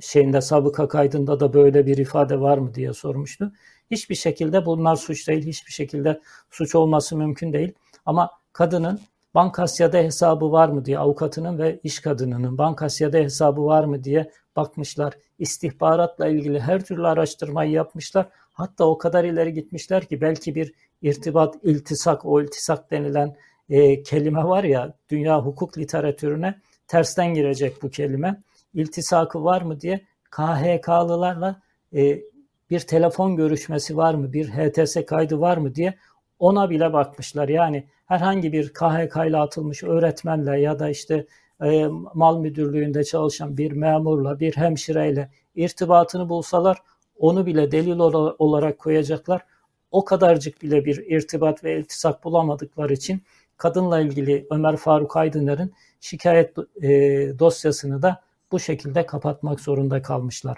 S2: şeyinde sabıka kaydında da böyle bir ifade var mı diye sormuştu. Hiçbir şekilde bunlar suç değil, hiçbir şekilde suç olması mümkün değil. Ama kadının Bankasya'da hesabı var mı diye avukatının ve iş kadınının Bankasya'da hesabı var mı diye bakmışlar. İstihbaratla ilgili her türlü araştırmayı yapmışlar. Hatta o kadar ileri gitmişler ki belki bir irtibat, iltisak, o iltisak denilen e, kelime var ya dünya hukuk literatürüne tersten girecek bu kelime. İltisakı var mı diye KHK'lılarla e, bir telefon görüşmesi var mı, bir HTS kaydı var mı diye ona bile bakmışlar. Yani herhangi bir KHK ile atılmış öğretmenle ya da işte e, mal müdürlüğünde çalışan bir memurla, bir hemşireyle irtibatını bulsalar onu bile delil olarak koyacaklar. O kadarcık bile bir irtibat ve iltisak bulamadıkları için kadınla ilgili Ömer Faruk Aydıner'in şikayet e, dosyasını da bu şekilde kapatmak zorunda kalmışlar.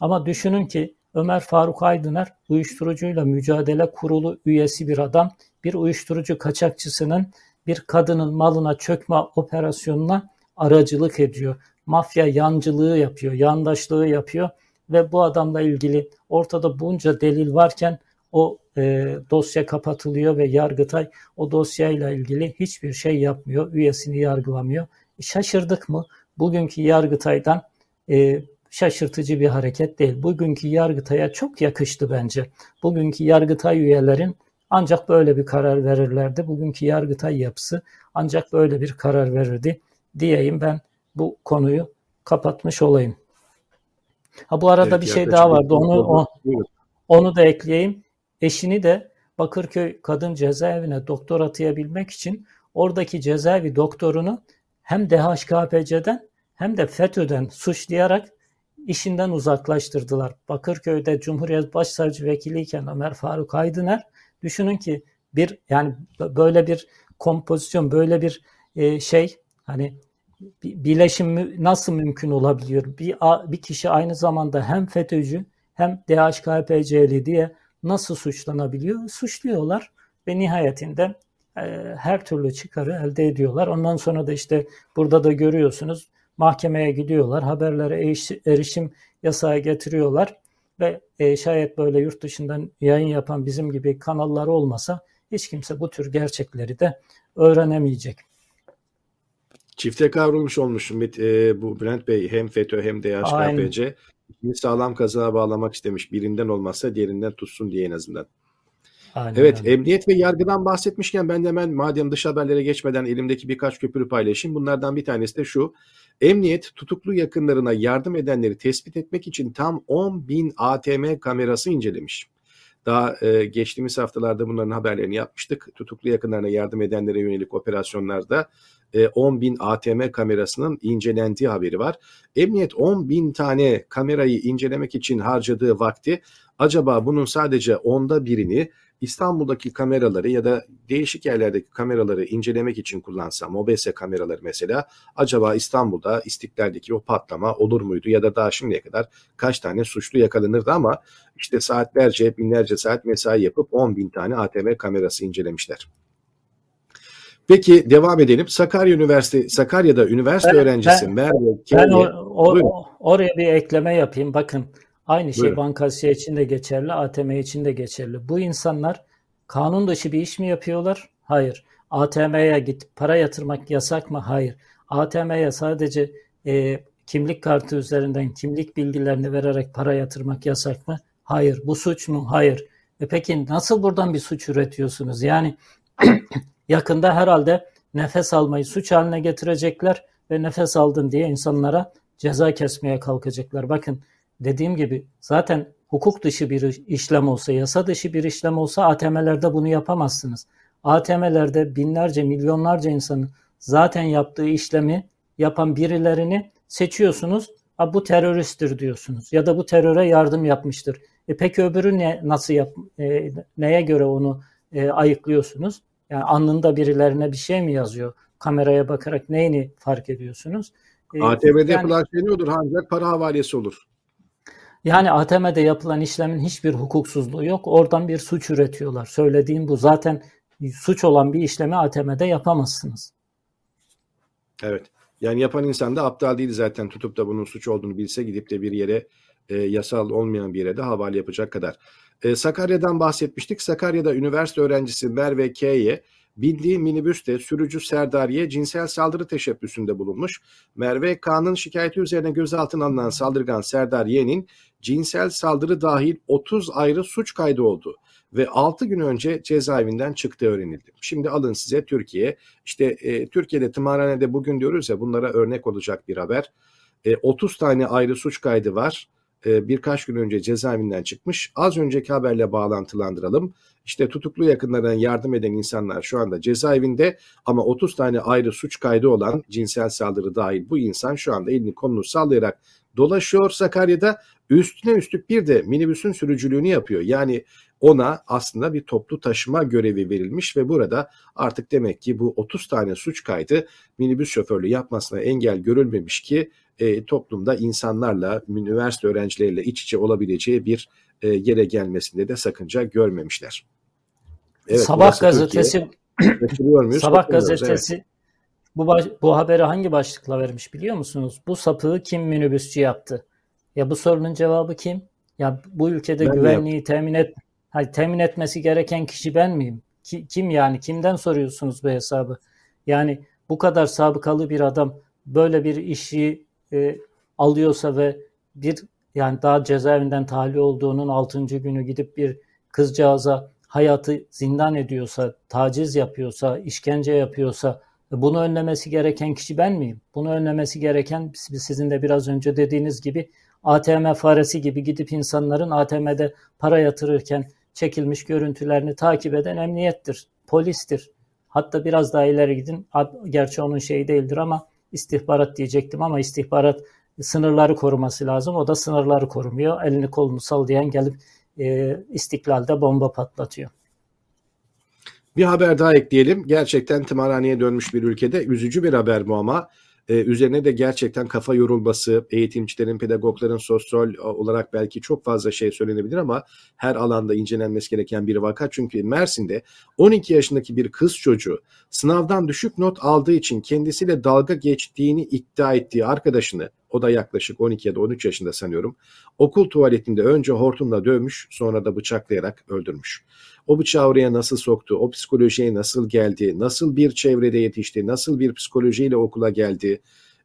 S2: Ama düşünün ki Ömer Faruk Aydıner uyuşturucuyla mücadele kurulu üyesi bir adam. Bir uyuşturucu kaçakçısının bir kadının malına çökme operasyonuna aracılık ediyor. Mafya yancılığı yapıyor, yandaşlığı yapıyor ve bu adamla ilgili ortada bunca delil varken o e, dosya kapatılıyor ve Yargıtay o dosyayla ilgili hiçbir şey yapmıyor, üyesini yargılamıyor. Şaşırdık mı? Bugünkü Yargıtay'dan e, şaşırtıcı bir hareket değil. Bugünkü Yargıtay'a çok yakıştı bence. Bugünkü Yargıtay üyelerin ancak böyle bir karar verirlerdi. Bugünkü Yargıtay yapısı ancak böyle bir karar verirdi diyeyim ben bu konuyu kapatmış olayım. Ha bu arada evet, bir şey daha vardı. Onu o, onu da ekleyeyim. Eşini de Bakırköy Kadın Cezaevine doktor atayabilmek için oradaki cezaevi doktorunu hem DHKPC'den hem de FETÖ'den suçlayarak işinden uzaklaştırdılar. Bakırköy'de Cumhuriyet Başsavcı Vekiliyken Ömer Faruk Aydıner düşünün ki bir yani böyle bir kompozisyon böyle bir e, şey hani bileşim nasıl mümkün olabiliyor? Bir, bir kişi aynı zamanda hem FETÖ'cü hem DHKPC'li diye nasıl suçlanabiliyor? Suçluyorlar ve nihayetinde e, her türlü çıkarı elde ediyorlar. Ondan sonra da işte burada da görüyorsunuz mahkemeye gidiyorlar, haberlere erişim yasağı getiriyorlar ve e, şayet böyle yurt dışından yayın yapan bizim gibi kanallar olmasa hiç kimse bu tür gerçekleri de öğrenemeyecek.
S1: Çifte kavrulmuş olmuş e, bu Bülent Bey hem FETÖ hem DHKPC. Bir sağlam kazığa bağlamak istemiş. Birinden olmazsa diğerinden tutsun diye en azından. Aynen, evet, emniyet ve yargıdan bahsetmişken ben de hemen madem dış haberlere geçmeden elimdeki birkaç köprü paylaşayım. Bunlardan bir tanesi de şu. Emniyet tutuklu yakınlarına yardım edenleri tespit etmek için tam 10 bin ATM kamerası incelemiş. Daha e, geçtiğimiz haftalarda bunların haberlerini yapmıştık. Tutuklu yakınlarına yardım edenlere yönelik operasyonlarda e, 10 bin ATM kamerasının incelendiği haberi var. Emniyet 10 bin tane kamerayı incelemek için harcadığı vakti acaba bunun sadece onda birini İstanbul'daki kameraları ya da değişik yerlerdeki kameraları incelemek için kullansa, MOBESE kameraları mesela, acaba İstanbul'da İstiklal'deki o patlama olur muydu ya da daha şimdiye kadar kaç tane suçlu yakalanırdı ama işte saatlerce, binlerce saat mesai yapıp 10 bin tane ATM kamerası incelemişler. Peki devam edelim. Sakarya Üniversite Sakarya'da üniversite ben, öğrencisi
S2: ben,
S1: Merve
S2: Ben o, o, oraya bir ekleme yapayım. Bakın Aynı şey bankasya için de geçerli, ATM için de geçerli. Bu insanlar kanun dışı bir iş mi yapıyorlar? Hayır. ATM'ye git para yatırmak yasak mı? Hayır. ATM'ye sadece e, kimlik kartı üzerinden kimlik bilgilerini vererek para yatırmak yasak mı? Hayır. Bu suç mu? Hayır. E peki nasıl buradan bir suç üretiyorsunuz? Yani [CLEARS THROAT] yakında herhalde nefes almayı suç haline getirecekler ve nefes aldın diye insanlara ceza kesmeye kalkacaklar. Bakın dediğim gibi zaten hukuk dışı bir işlem olsa, yasa dışı bir işlem olsa ATM'lerde bunu yapamazsınız. ATM'lerde binlerce, milyonlarca insanın zaten yaptığı işlemi yapan birilerini seçiyorsunuz. Ha, bu teröristtir diyorsunuz ya da bu teröre yardım yapmıştır. E peki öbürü ne, nasıl yap, e, neye göre onu e, ayıklıyorsunuz? Yani alnında birilerine bir şey mi yazıyor? Kameraya bakarak neyini fark ediyorsunuz?
S1: E, ATM'de yani, yapılan şey ne olur? Ancak para havalesi olur.
S2: Yani ATM'de yapılan işlemin hiçbir hukuksuzluğu yok. Oradan bir suç üretiyorlar. Söylediğim bu. Zaten suç olan bir işlemi ATM'de yapamazsınız.
S1: Evet. Yani yapan insan da aptal değil zaten tutup da bunun suç olduğunu bilse gidip de bir yere e, yasal olmayan bir yere de havale yapacak kadar. E, Sakarya'dan bahsetmiştik. Sakarya'da üniversite öğrencisi Merve K'ye Bindiği minibüste sürücü Serdariye cinsel saldırı teşebbüsünde bulunmuş. Merve K'nın şikayeti üzerine gözaltına alınan saldırgan Serdariye'nin cinsel saldırı dahil 30 ayrı suç kaydı oldu ve 6 gün önce cezaevinden çıktığı öğrenildi. Şimdi alın size Türkiye. İşte e, Türkiye'de tımarhanede bugün diyoruz ya bunlara örnek olacak bir haber. E, 30 tane ayrı suç kaydı var. E, birkaç gün önce cezaevinden çıkmış. Az önceki haberle bağlantılandıralım. İşte tutuklu yakınlarına yardım eden insanlar şu anda cezaevinde ama 30 tane ayrı suç kaydı olan cinsel saldırı dahil bu insan şu anda elini kolunu sallayarak dolaşıyor Sakarya'da. Üstüne üstlük bir de minibüsün sürücülüğünü yapıyor. Yani ona aslında bir toplu taşıma görevi verilmiş ve burada artık demek ki bu 30 tane suç kaydı minibüs şoförlüğü yapmasına engel görülmemiş ki e, toplumda insanlarla, üniversite öğrencileriyle iç içe olabileceği bir e, yere gelmesinde de sakınca görmemişler.
S2: Evet, Sabah gazetesi Sabah gazetesi evet. bu baş, bu haberi hangi başlıkla vermiş biliyor musunuz? Bu sapığı kim minibüsçü yaptı? Ya bu sorunun cevabı kim? Ya bu ülkede ben güvenliği temin et hayır, temin etmesi gereken kişi ben miyim? Ki, kim yani? Kimden soruyorsunuz bu hesabı? Yani bu kadar sabıkalı bir adam böyle bir işi e, alıyorsa ve bir yani daha cezaevinden tahliye olduğunun 6. günü gidip bir kızcağıza hayatı zindan ediyorsa, taciz yapıyorsa, işkence yapıyorsa e, bunu önlemesi gereken kişi ben miyim? Bunu önlemesi gereken sizin de biraz önce dediğiniz gibi ATM faresi gibi gidip insanların ATM'de para yatırırken çekilmiş görüntülerini takip eden emniyettir, polistir. Hatta biraz daha ileri gidin. Gerçi onun şeyi değildir ama istihbarat diyecektim ama istihbarat sınırları koruması lazım. O da sınırları korumuyor. Elini kolunu sallayan gelip e, istiklalde bomba patlatıyor.
S1: Bir haber daha ekleyelim. Gerçekten tımarhaneye dönmüş bir ülkede üzücü bir haber bu ama e, üzerine de gerçekten kafa yorulması, eğitimcilerin, pedagogların sosyal olarak belki çok fazla şey söylenebilir ama her alanda incelenmesi gereken bir vaka. Çünkü Mersin'de 12 yaşındaki bir kız çocuğu sınavdan düşük not aldığı için kendisiyle dalga geçtiğini iddia ettiği arkadaşını O da yaklaşık 12 ya da 13 yaşında sanıyorum. Okul tuvaletinde önce hortumla dövmüş sonra da bıçaklayarak öldürmüş. O bıçağı oraya nasıl soktu, o psikolojiye nasıl geldi, nasıl bir çevrede yetişti, nasıl bir psikolojiyle okula geldi,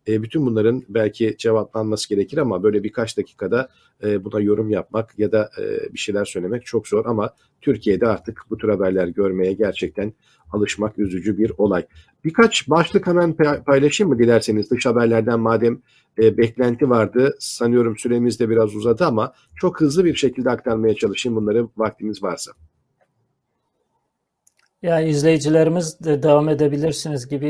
S1: e, bütün bunların belki cevaplanması gerekir ama böyle birkaç dakikada e, buna yorum yapmak ya da e, bir şeyler söylemek çok zor ama Türkiye'de artık bu tür haberler görmeye gerçekten alışmak üzücü bir olay. Birkaç başlık hemen paylaşayım mı dilerseniz dış haberlerden madem e, beklenti vardı. Sanıyorum süremiz de biraz uzadı ama çok hızlı bir şekilde aktarmaya çalışayım bunları vaktimiz varsa.
S2: Ya izleyicilerimiz de devam edebilirsiniz gibi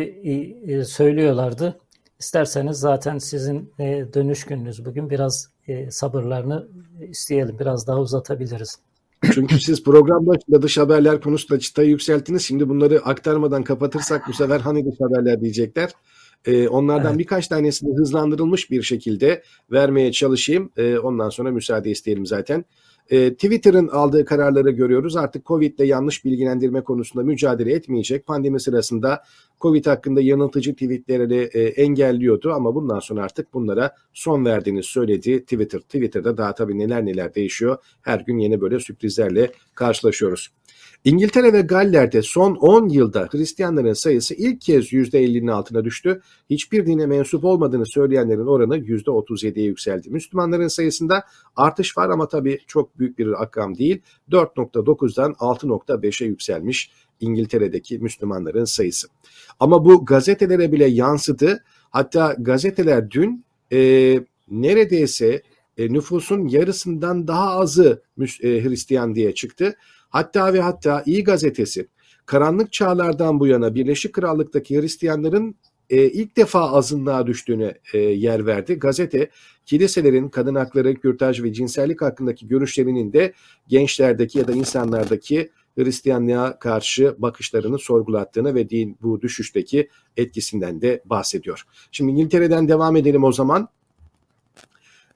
S2: e, söylüyorlardı. İsterseniz zaten sizin e, dönüş gününüz bugün biraz e, sabırlarını isteyelim. Biraz daha uzatabiliriz.
S1: Çünkü siz program başında dış haberler konusunda çıtayı yükselttiniz. Şimdi bunları aktarmadan kapatırsak bu sefer hani dış haberler diyecekler. Ee, onlardan evet. birkaç tanesini hızlandırılmış bir şekilde vermeye çalışayım. Ee, ondan sonra müsaade isteyelim zaten. E, Twitter'ın aldığı kararları görüyoruz. Artık Covid ile yanlış bilgilendirme konusunda mücadele etmeyecek. Pandemi sırasında Covid hakkında yanıltıcı tweetleri e, engelliyordu ama bundan sonra artık bunlara son verdiğini söyledi Twitter. Twitter'da daha tabii neler neler değişiyor. Her gün yeni böyle sürprizlerle karşılaşıyoruz. İngiltere ve Galler'de son 10 yılda Hristiyanların sayısı ilk kez %50'nin altına düştü. Hiçbir dine mensup olmadığını söyleyenlerin oranı %37'ye yükseldi. Müslümanların sayısında artış var ama tabii çok büyük bir rakam değil. 4.9'dan 6.5'e yükselmiş İngiltere'deki Müslümanların sayısı. Ama bu gazetelere bile yansıdı. Hatta gazeteler dün e, neredeyse e, nüfusun yarısından daha azı e, Hristiyan diye çıktı. Hatta ve hatta İyi Gazetesi karanlık çağlardan bu yana Birleşik Krallık'taki Hristiyanların e, ilk defa azınlığa düştüğüne e, yer verdi. Gazete kiliselerin kadın hakları, kürtaj ve cinsellik hakkındaki görüşlerinin de gençlerdeki ya da insanlardaki Hristiyanlığa karşı bakışlarını sorgulattığını ve din bu düşüşteki etkisinden de bahsediyor. Şimdi İngiltere'den devam edelim o zaman.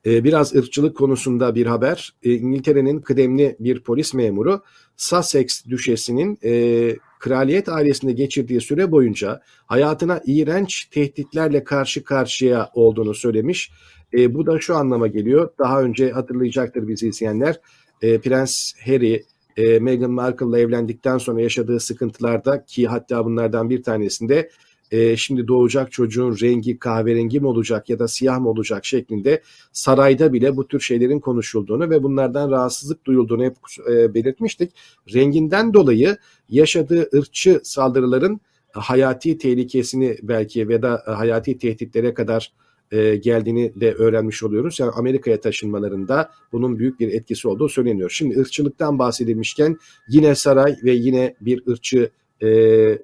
S1: Ee, biraz ırkçılık konusunda bir haber. Ee, İngiltere'nin kıdemli bir polis memuru Sussex düşesinin e, kraliyet ailesinde geçirdiği süre boyunca hayatına iğrenç tehditlerle karşı karşıya olduğunu söylemiş. E, bu da şu anlama geliyor. Daha önce hatırlayacaktır bizi izleyenler. E, Prens Harry e, Meghan Markle'la evlendikten sonra yaşadığı sıkıntılarda ki hatta bunlardan bir tanesinde e, şimdi doğacak çocuğun rengi kahverengi mi olacak ya da siyah mı olacak şeklinde sarayda bile bu tür şeylerin konuşulduğunu ve bunlardan rahatsızlık duyulduğunu hep e, belirtmiştik. Renginden dolayı yaşadığı ırkçı saldırıların hayati tehlikesini belki ve da hayati tehditlere kadar e, geldiğini de öğrenmiş oluyoruz. Yani Amerika'ya taşınmalarında bunun büyük bir etkisi olduğu söyleniyor. Şimdi ırkçılıktan bahsedilmişken yine saray ve yine bir ırkçı e,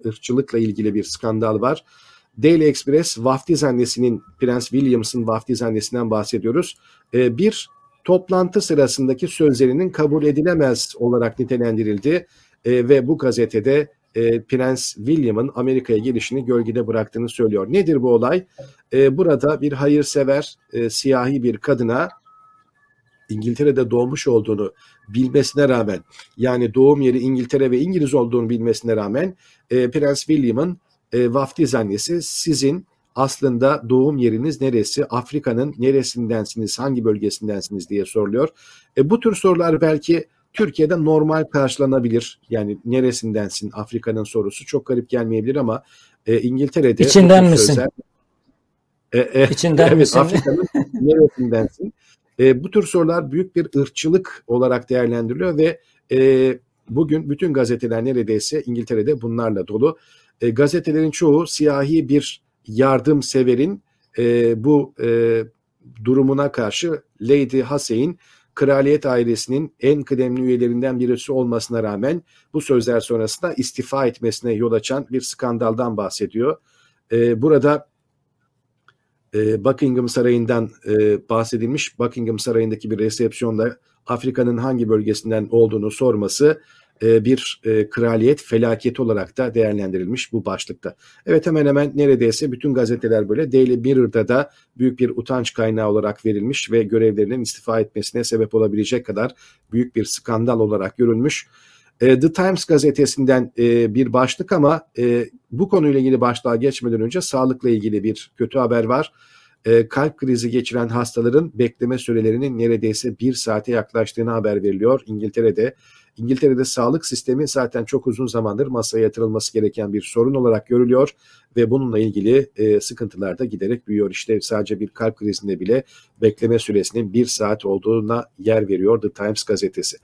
S1: ırkçılıkla ilgili bir skandal var. Daily Express vaftiz annesinin Prens Williams'ın vaftiz annesinden bahsediyoruz. E, bir toplantı sırasındaki sözlerinin kabul edilemez olarak nitelendirildi e, ve bu gazetede e, Prens William'ın Amerika'ya gelişini gölgede bıraktığını söylüyor. Nedir bu olay? E, burada bir hayırsever e, siyahi bir kadına İngiltere'de doğmuş olduğunu bilmesine rağmen yani doğum yeri İngiltere ve İngiliz olduğunu bilmesine rağmen e, Prens William'ın e, vaftiz annesi sizin aslında doğum yeriniz neresi, Afrika'nın neresindensiniz, hangi bölgesindensiniz diye soruluyor. E, bu tür sorular belki Türkiye'de normal karşılanabilir. Yani neresindensin Afrika'nın sorusu çok garip gelmeyebilir ama e, İngiltere'de
S2: İçinden misin? Sözler,
S1: e, e, İçinden evet, misin? Afrika'nın neresindensin? E, bu tür sorular büyük bir ırkçılık olarak değerlendiriliyor ve e, bugün bütün gazeteler neredeyse İngiltere'de bunlarla dolu. E, gazetelerin çoğu siyahi bir yardımseverin e, bu e, durumuna karşı Lady Hussey'in kraliyet ailesinin en kıdemli üyelerinden birisi olmasına rağmen bu sözler sonrasında istifa etmesine yol açan bir skandaldan bahsediyor. E, burada e, Buckingham Sarayı'ndan e, bahsedilmiş. Buckingham Sarayı'ndaki bir resepsiyonda Afrika'nın hangi bölgesinden olduğunu sorması e, bir e, kraliyet felaketi olarak da değerlendirilmiş bu başlıkta. Evet hemen hemen neredeyse bütün gazeteler böyle Daily Mirror'da da büyük bir utanç kaynağı olarak verilmiş ve görevlerinin istifa etmesine sebep olabilecek kadar büyük bir skandal olarak görülmüş. E, The Times gazetesinden e, bir başlık ama e, bu konuyla ilgili başlığa geçmeden önce sağlıkla ilgili bir kötü haber var. kalp krizi geçiren hastaların bekleme sürelerinin neredeyse bir saate yaklaştığını haber veriliyor İngiltere'de. İngiltere'de sağlık sistemi zaten çok uzun zamandır masaya yatırılması gereken bir sorun olarak görülüyor ve bununla ilgili sıkıntılar da giderek büyüyor. İşte sadece bir kalp krizinde bile bekleme süresinin bir saat olduğuna yer veriyor The Times gazetesi.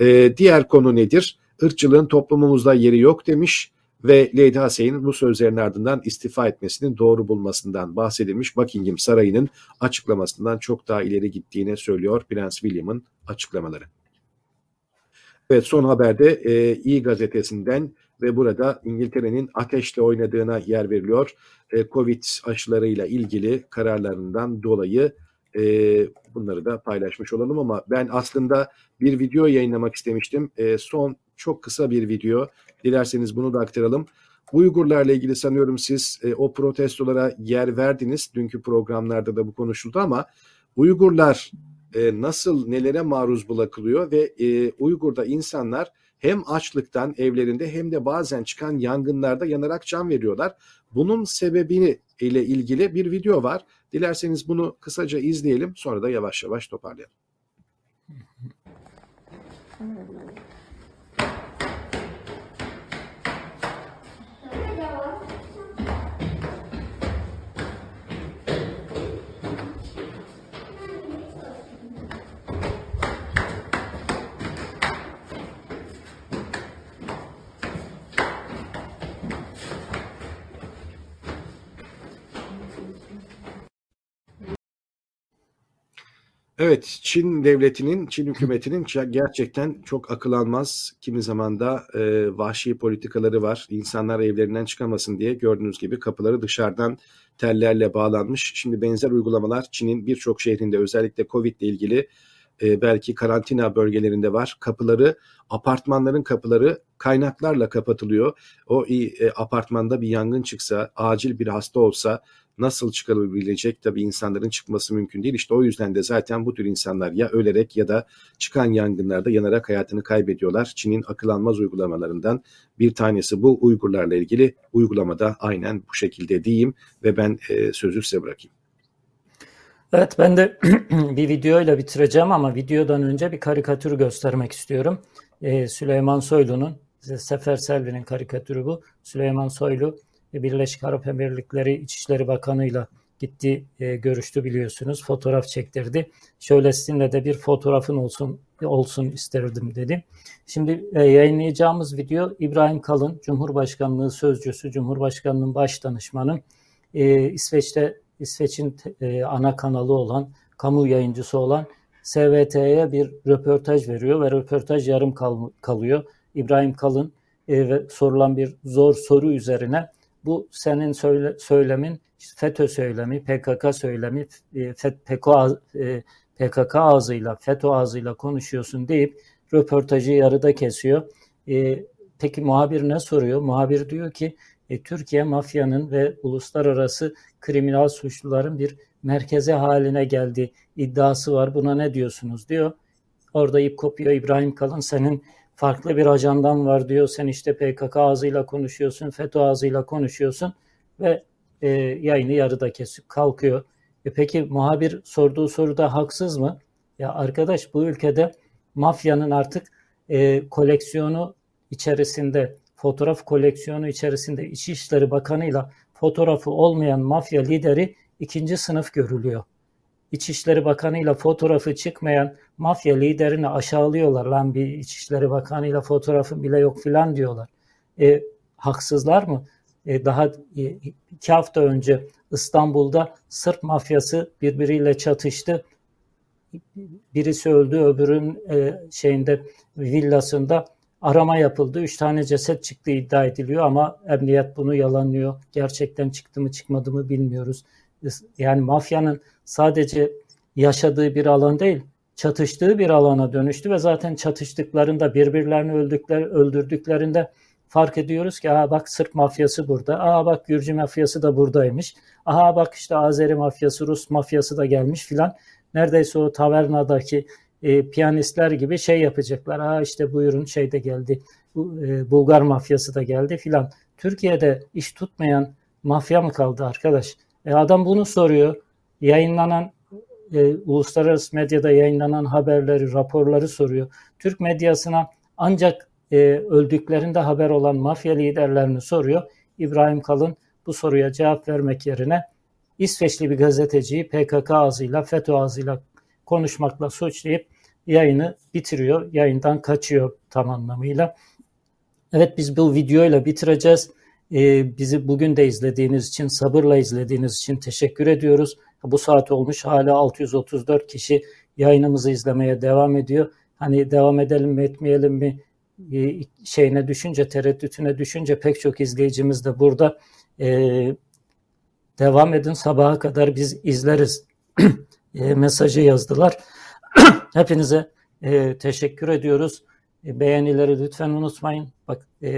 S1: E, diğer konu nedir? Irkçılığın toplumumuzda yeri yok demiş ve Lady Hasey'in bu sözlerin ardından istifa etmesinin doğru bulmasından bahsedilmiş Buckingham Sarayı'nın açıklamasından çok daha ileri gittiğine söylüyor Prens William'ın açıklamaları. Evet son haberde e, İyi gazetesinden ve burada İngiltere'nin ateşle oynadığına yer veriliyor. E, Covid aşılarıyla ilgili kararlarından dolayı e, bunları da paylaşmış olalım ama ben aslında bir video yayınlamak istemiştim. E, son çok kısa bir video. Dilerseniz bunu da aktaralım. Uygurlarla ilgili sanıyorum siz e, o protestolara yer verdiniz. Dünkü programlarda da bu konuşuldu ama Uygurlar e, nasıl nelere maruz bırakılıyor ve e, Uygur'da insanlar hem açlıktan evlerinde hem de bazen çıkan yangınlarda yanarak can veriyorlar. Bunun sebebini ile ilgili bir video var. Dilerseniz bunu kısaca izleyelim sonra da yavaş yavaş toparlayalım. [LAUGHS] Evet, Çin devletinin, Çin hükümetinin gerçekten çok akıl almaz, kimi zaman da e, vahşi politikaları var. İnsanlar evlerinden çıkamasın diye gördüğünüz gibi kapıları dışarıdan tellerle bağlanmış. Şimdi benzer uygulamalar Çin'in birçok şehrinde özellikle Covid ile ilgili e, belki karantina bölgelerinde var. Kapıları, apartmanların kapıları kaynaklarla kapatılıyor. O e, apartmanda bir yangın çıksa, acil bir hasta olsa nasıl çıkarılabilecek tabii insanların çıkması mümkün değil. İşte o yüzden de zaten bu tür insanlar ya ölerek ya da çıkan yangınlarda yanarak hayatını kaybediyorlar. Çin'in akıl almaz uygulamalarından bir tanesi bu Uygurlarla ilgili uygulamada aynen bu şekilde diyeyim ve ben e, sözü size bırakayım.
S2: Evet ben de [CLEARS THROAT] bir videoyla bitireceğim ama videodan önce bir karikatür göstermek istiyorum. Ee, Süleyman Soylu'nun, Sefer Selvi'nin karikatürü bu. Süleyman Soylu Birleşik Arap Emirlikleri İçişleri Bakanı'yla gitti, e, görüştü biliyorsunuz. Fotoğraf çektirdi. Şöyle sizinle de bir fotoğrafın olsun olsun isterdim dedi. Şimdi e, yayınlayacağımız video İbrahim Kalın, Cumhurbaşkanlığı Sözcüsü, Cumhurbaşkanlığının baş danışmanı. E, İsveç'te İsveç'in e, ana kanalı olan, kamu yayıncısı olan SVT'ye bir röportaj veriyor ve röportaj yarım kal, kalıyor. İbrahim Kalın e, ve sorulan bir zor soru üzerine bu senin söyle, söylemin FETÖ söylemi, PKK söylemi, e, PKK, e, PKK ağzıyla, FETÖ ağzıyla konuşuyorsun deyip röportajı yarıda kesiyor. E, peki muhabir ne soruyor? Muhabir diyor ki e, Türkiye mafyanın ve uluslararası kriminal suçluların bir merkeze haline geldi iddiası var. Buna ne diyorsunuz diyor. Orada ip kopuyor İbrahim Kalın senin farklı bir ajandan var diyor. Sen işte PKK ağzıyla konuşuyorsun, FETÖ ağzıyla konuşuyorsun ve e, yayını yarıda kesip kalkıyor. E peki muhabir sorduğu soruda haksız mı? Ya arkadaş bu ülkede mafyanın artık e, koleksiyonu içerisinde, fotoğraf koleksiyonu içerisinde İçişleri Bakanı'yla fotoğrafı olmayan mafya lideri ikinci sınıf görülüyor. İçişleri Bakanı ile fotoğrafı çıkmayan mafya liderini aşağılıyorlar. Lan bir İçişleri Bakanı ile fotoğrafı bile yok filan diyorlar. E, haksızlar mı? E, daha e, iki hafta önce İstanbul'da Sırp mafyası birbiriyle çatıştı. Birisi öldü, öbürün e, şeyinde villasında arama yapıldı. Üç tane ceset çıktı iddia ediliyor ama emniyet bunu yalanlıyor. Gerçekten çıktı mı çıkmadı mı bilmiyoruz. Yani mafyanın sadece yaşadığı bir alan değil, çatıştığı bir alana dönüştü ve zaten çatıştıklarında birbirlerini öldükler, öldürdüklerinde fark ediyoruz ki aa bak Sırp mafyası burada, aa bak Gürcü mafyası da buradaymış, aha bak işte Azeri mafyası, Rus mafyası da gelmiş filan. Neredeyse o tavernadaki e, piyanistler gibi şey yapacaklar. Aa işte buyurun şey de geldi, e, Bulgar mafyası da geldi filan. Türkiye'de iş tutmayan mafya mı kaldı arkadaş? E adam bunu soruyor. yayınlanan e, uluslararası medyada yayınlanan haberleri, raporları soruyor. Türk medyasına ancak e, öldüklerinde haber olan mafya liderlerini soruyor. İbrahim Kalın bu soruya cevap vermek yerine İsveçli bir gazeteciyi PKK ağzıyla, FETÖ ağzıyla konuşmakla suçlayıp yayını bitiriyor. Yayından kaçıyor tam anlamıyla. Evet biz bu videoyla bitireceğiz. Ee, bizi bugün de izlediğiniz için, sabırla izlediğiniz için teşekkür ediyoruz. Bu saat olmuş hala 634 kişi yayınımızı izlemeye devam ediyor. Hani devam edelim mi etmeyelim mi e, şeyine düşünce, tereddütüne düşünce pek çok izleyicimiz de burada e, devam edin sabaha kadar biz izleriz [CLEARS THROAT] e, mesajı yazdılar. [CLEARS THROAT] Hepinize e, teşekkür ediyoruz. E, beğenileri lütfen unutmayın. Bak e,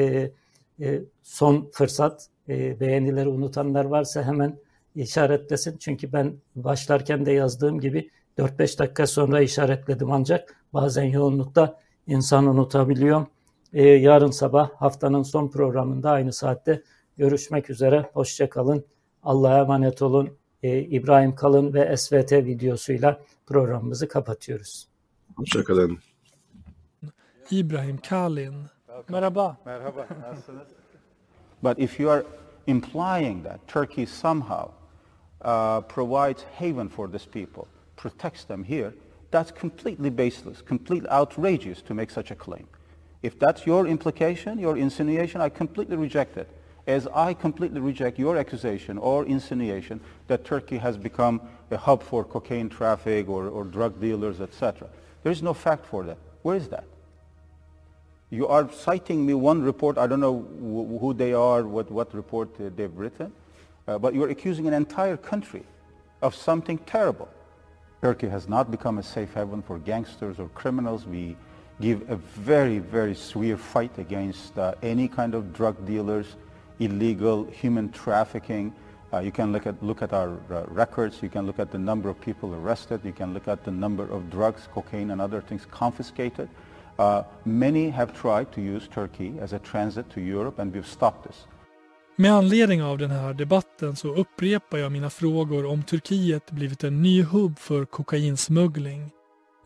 S2: e, son fırsat e, beğenileri unutanlar varsa hemen işaretlesin. Çünkü ben başlarken de yazdığım gibi 4-5 dakika sonra işaretledim ancak bazen yoğunlukta insan unutabiliyor. E, yarın sabah haftanın son programında aynı saatte görüşmek üzere. Hoşçakalın. Allah'a emanet olun. E, İbrahim Kalın ve SVT videosuyla programımızı kapatıyoruz.
S1: Hoşçakalın.
S14: İbrahim Kalin. Merhaba.
S15: Merhaba. Nasılsınız? But if you are implying that Turkey somehow uh, provides haven for these people, protects them here, that's completely baseless, completely outrageous to make such a claim. If that's your implication, your insinuation, I completely reject it. As I completely reject your accusation or insinuation that Turkey has become a hub for cocaine traffic or, or drug dealers, etc. There is no fact for that. Where is that? You are citing me one report, I don't know who they are, what, what report uh, they've written, uh, but you're accusing an entire country of something terrible. Turkey has not become a safe haven for gangsters or criminals. We give a very, very severe fight against uh, any kind of drug dealers, illegal human trafficking. Uh, you can look at, look at our uh, records. You can look at the number of people arrested. You can look at the number of drugs, cocaine and other things confiscated. Uh, many have tried to use Turkey as a transit to Europe and we've stopped this.
S14: Med anledning av den här debatten så upprepar jag mina frågor om Turkiet blivit en ny hubb för kokainsmuggling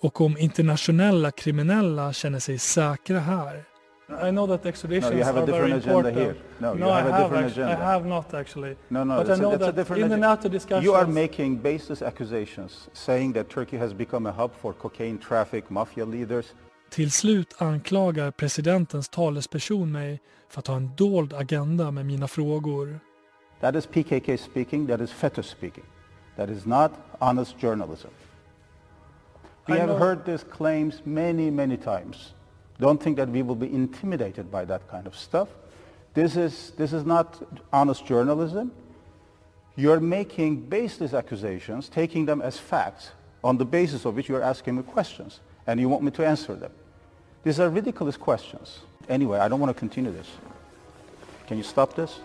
S14: och om internationella kriminella känner sig säkra här.
S16: I know that extraditions
S15: no, you have a different agenda
S16: important.
S15: here. No,
S16: no
S15: you have
S16: I
S15: a
S16: have
S15: different agenda.
S16: I have not actually.
S15: No, no,
S16: but
S15: it's
S16: I know
S15: a, a
S16: that
S15: different
S16: in the. NATO discussions,
S15: You are making baseless accusations, saying that Turkey has become a hub for cocaine traffic, mafia leaders.
S14: Till slut anklagar presidentens talesperson mig för att ha en dold agenda med mina frågor.
S15: That is PKK speaking, that is FETÖ speaking. That is not honest journalism. We
S16: I
S15: have
S16: know-
S15: heard these claims many, many times. Don't think that we will be intimidated by that kind of stuff. This is, this is not honest journalism. You're making baseless accusations, taking them as facts, on the basis of which you're asking me questions, and you want me to answer them. These are ridiculous questions. Anyway, I don't want to continue this. Can you stop this?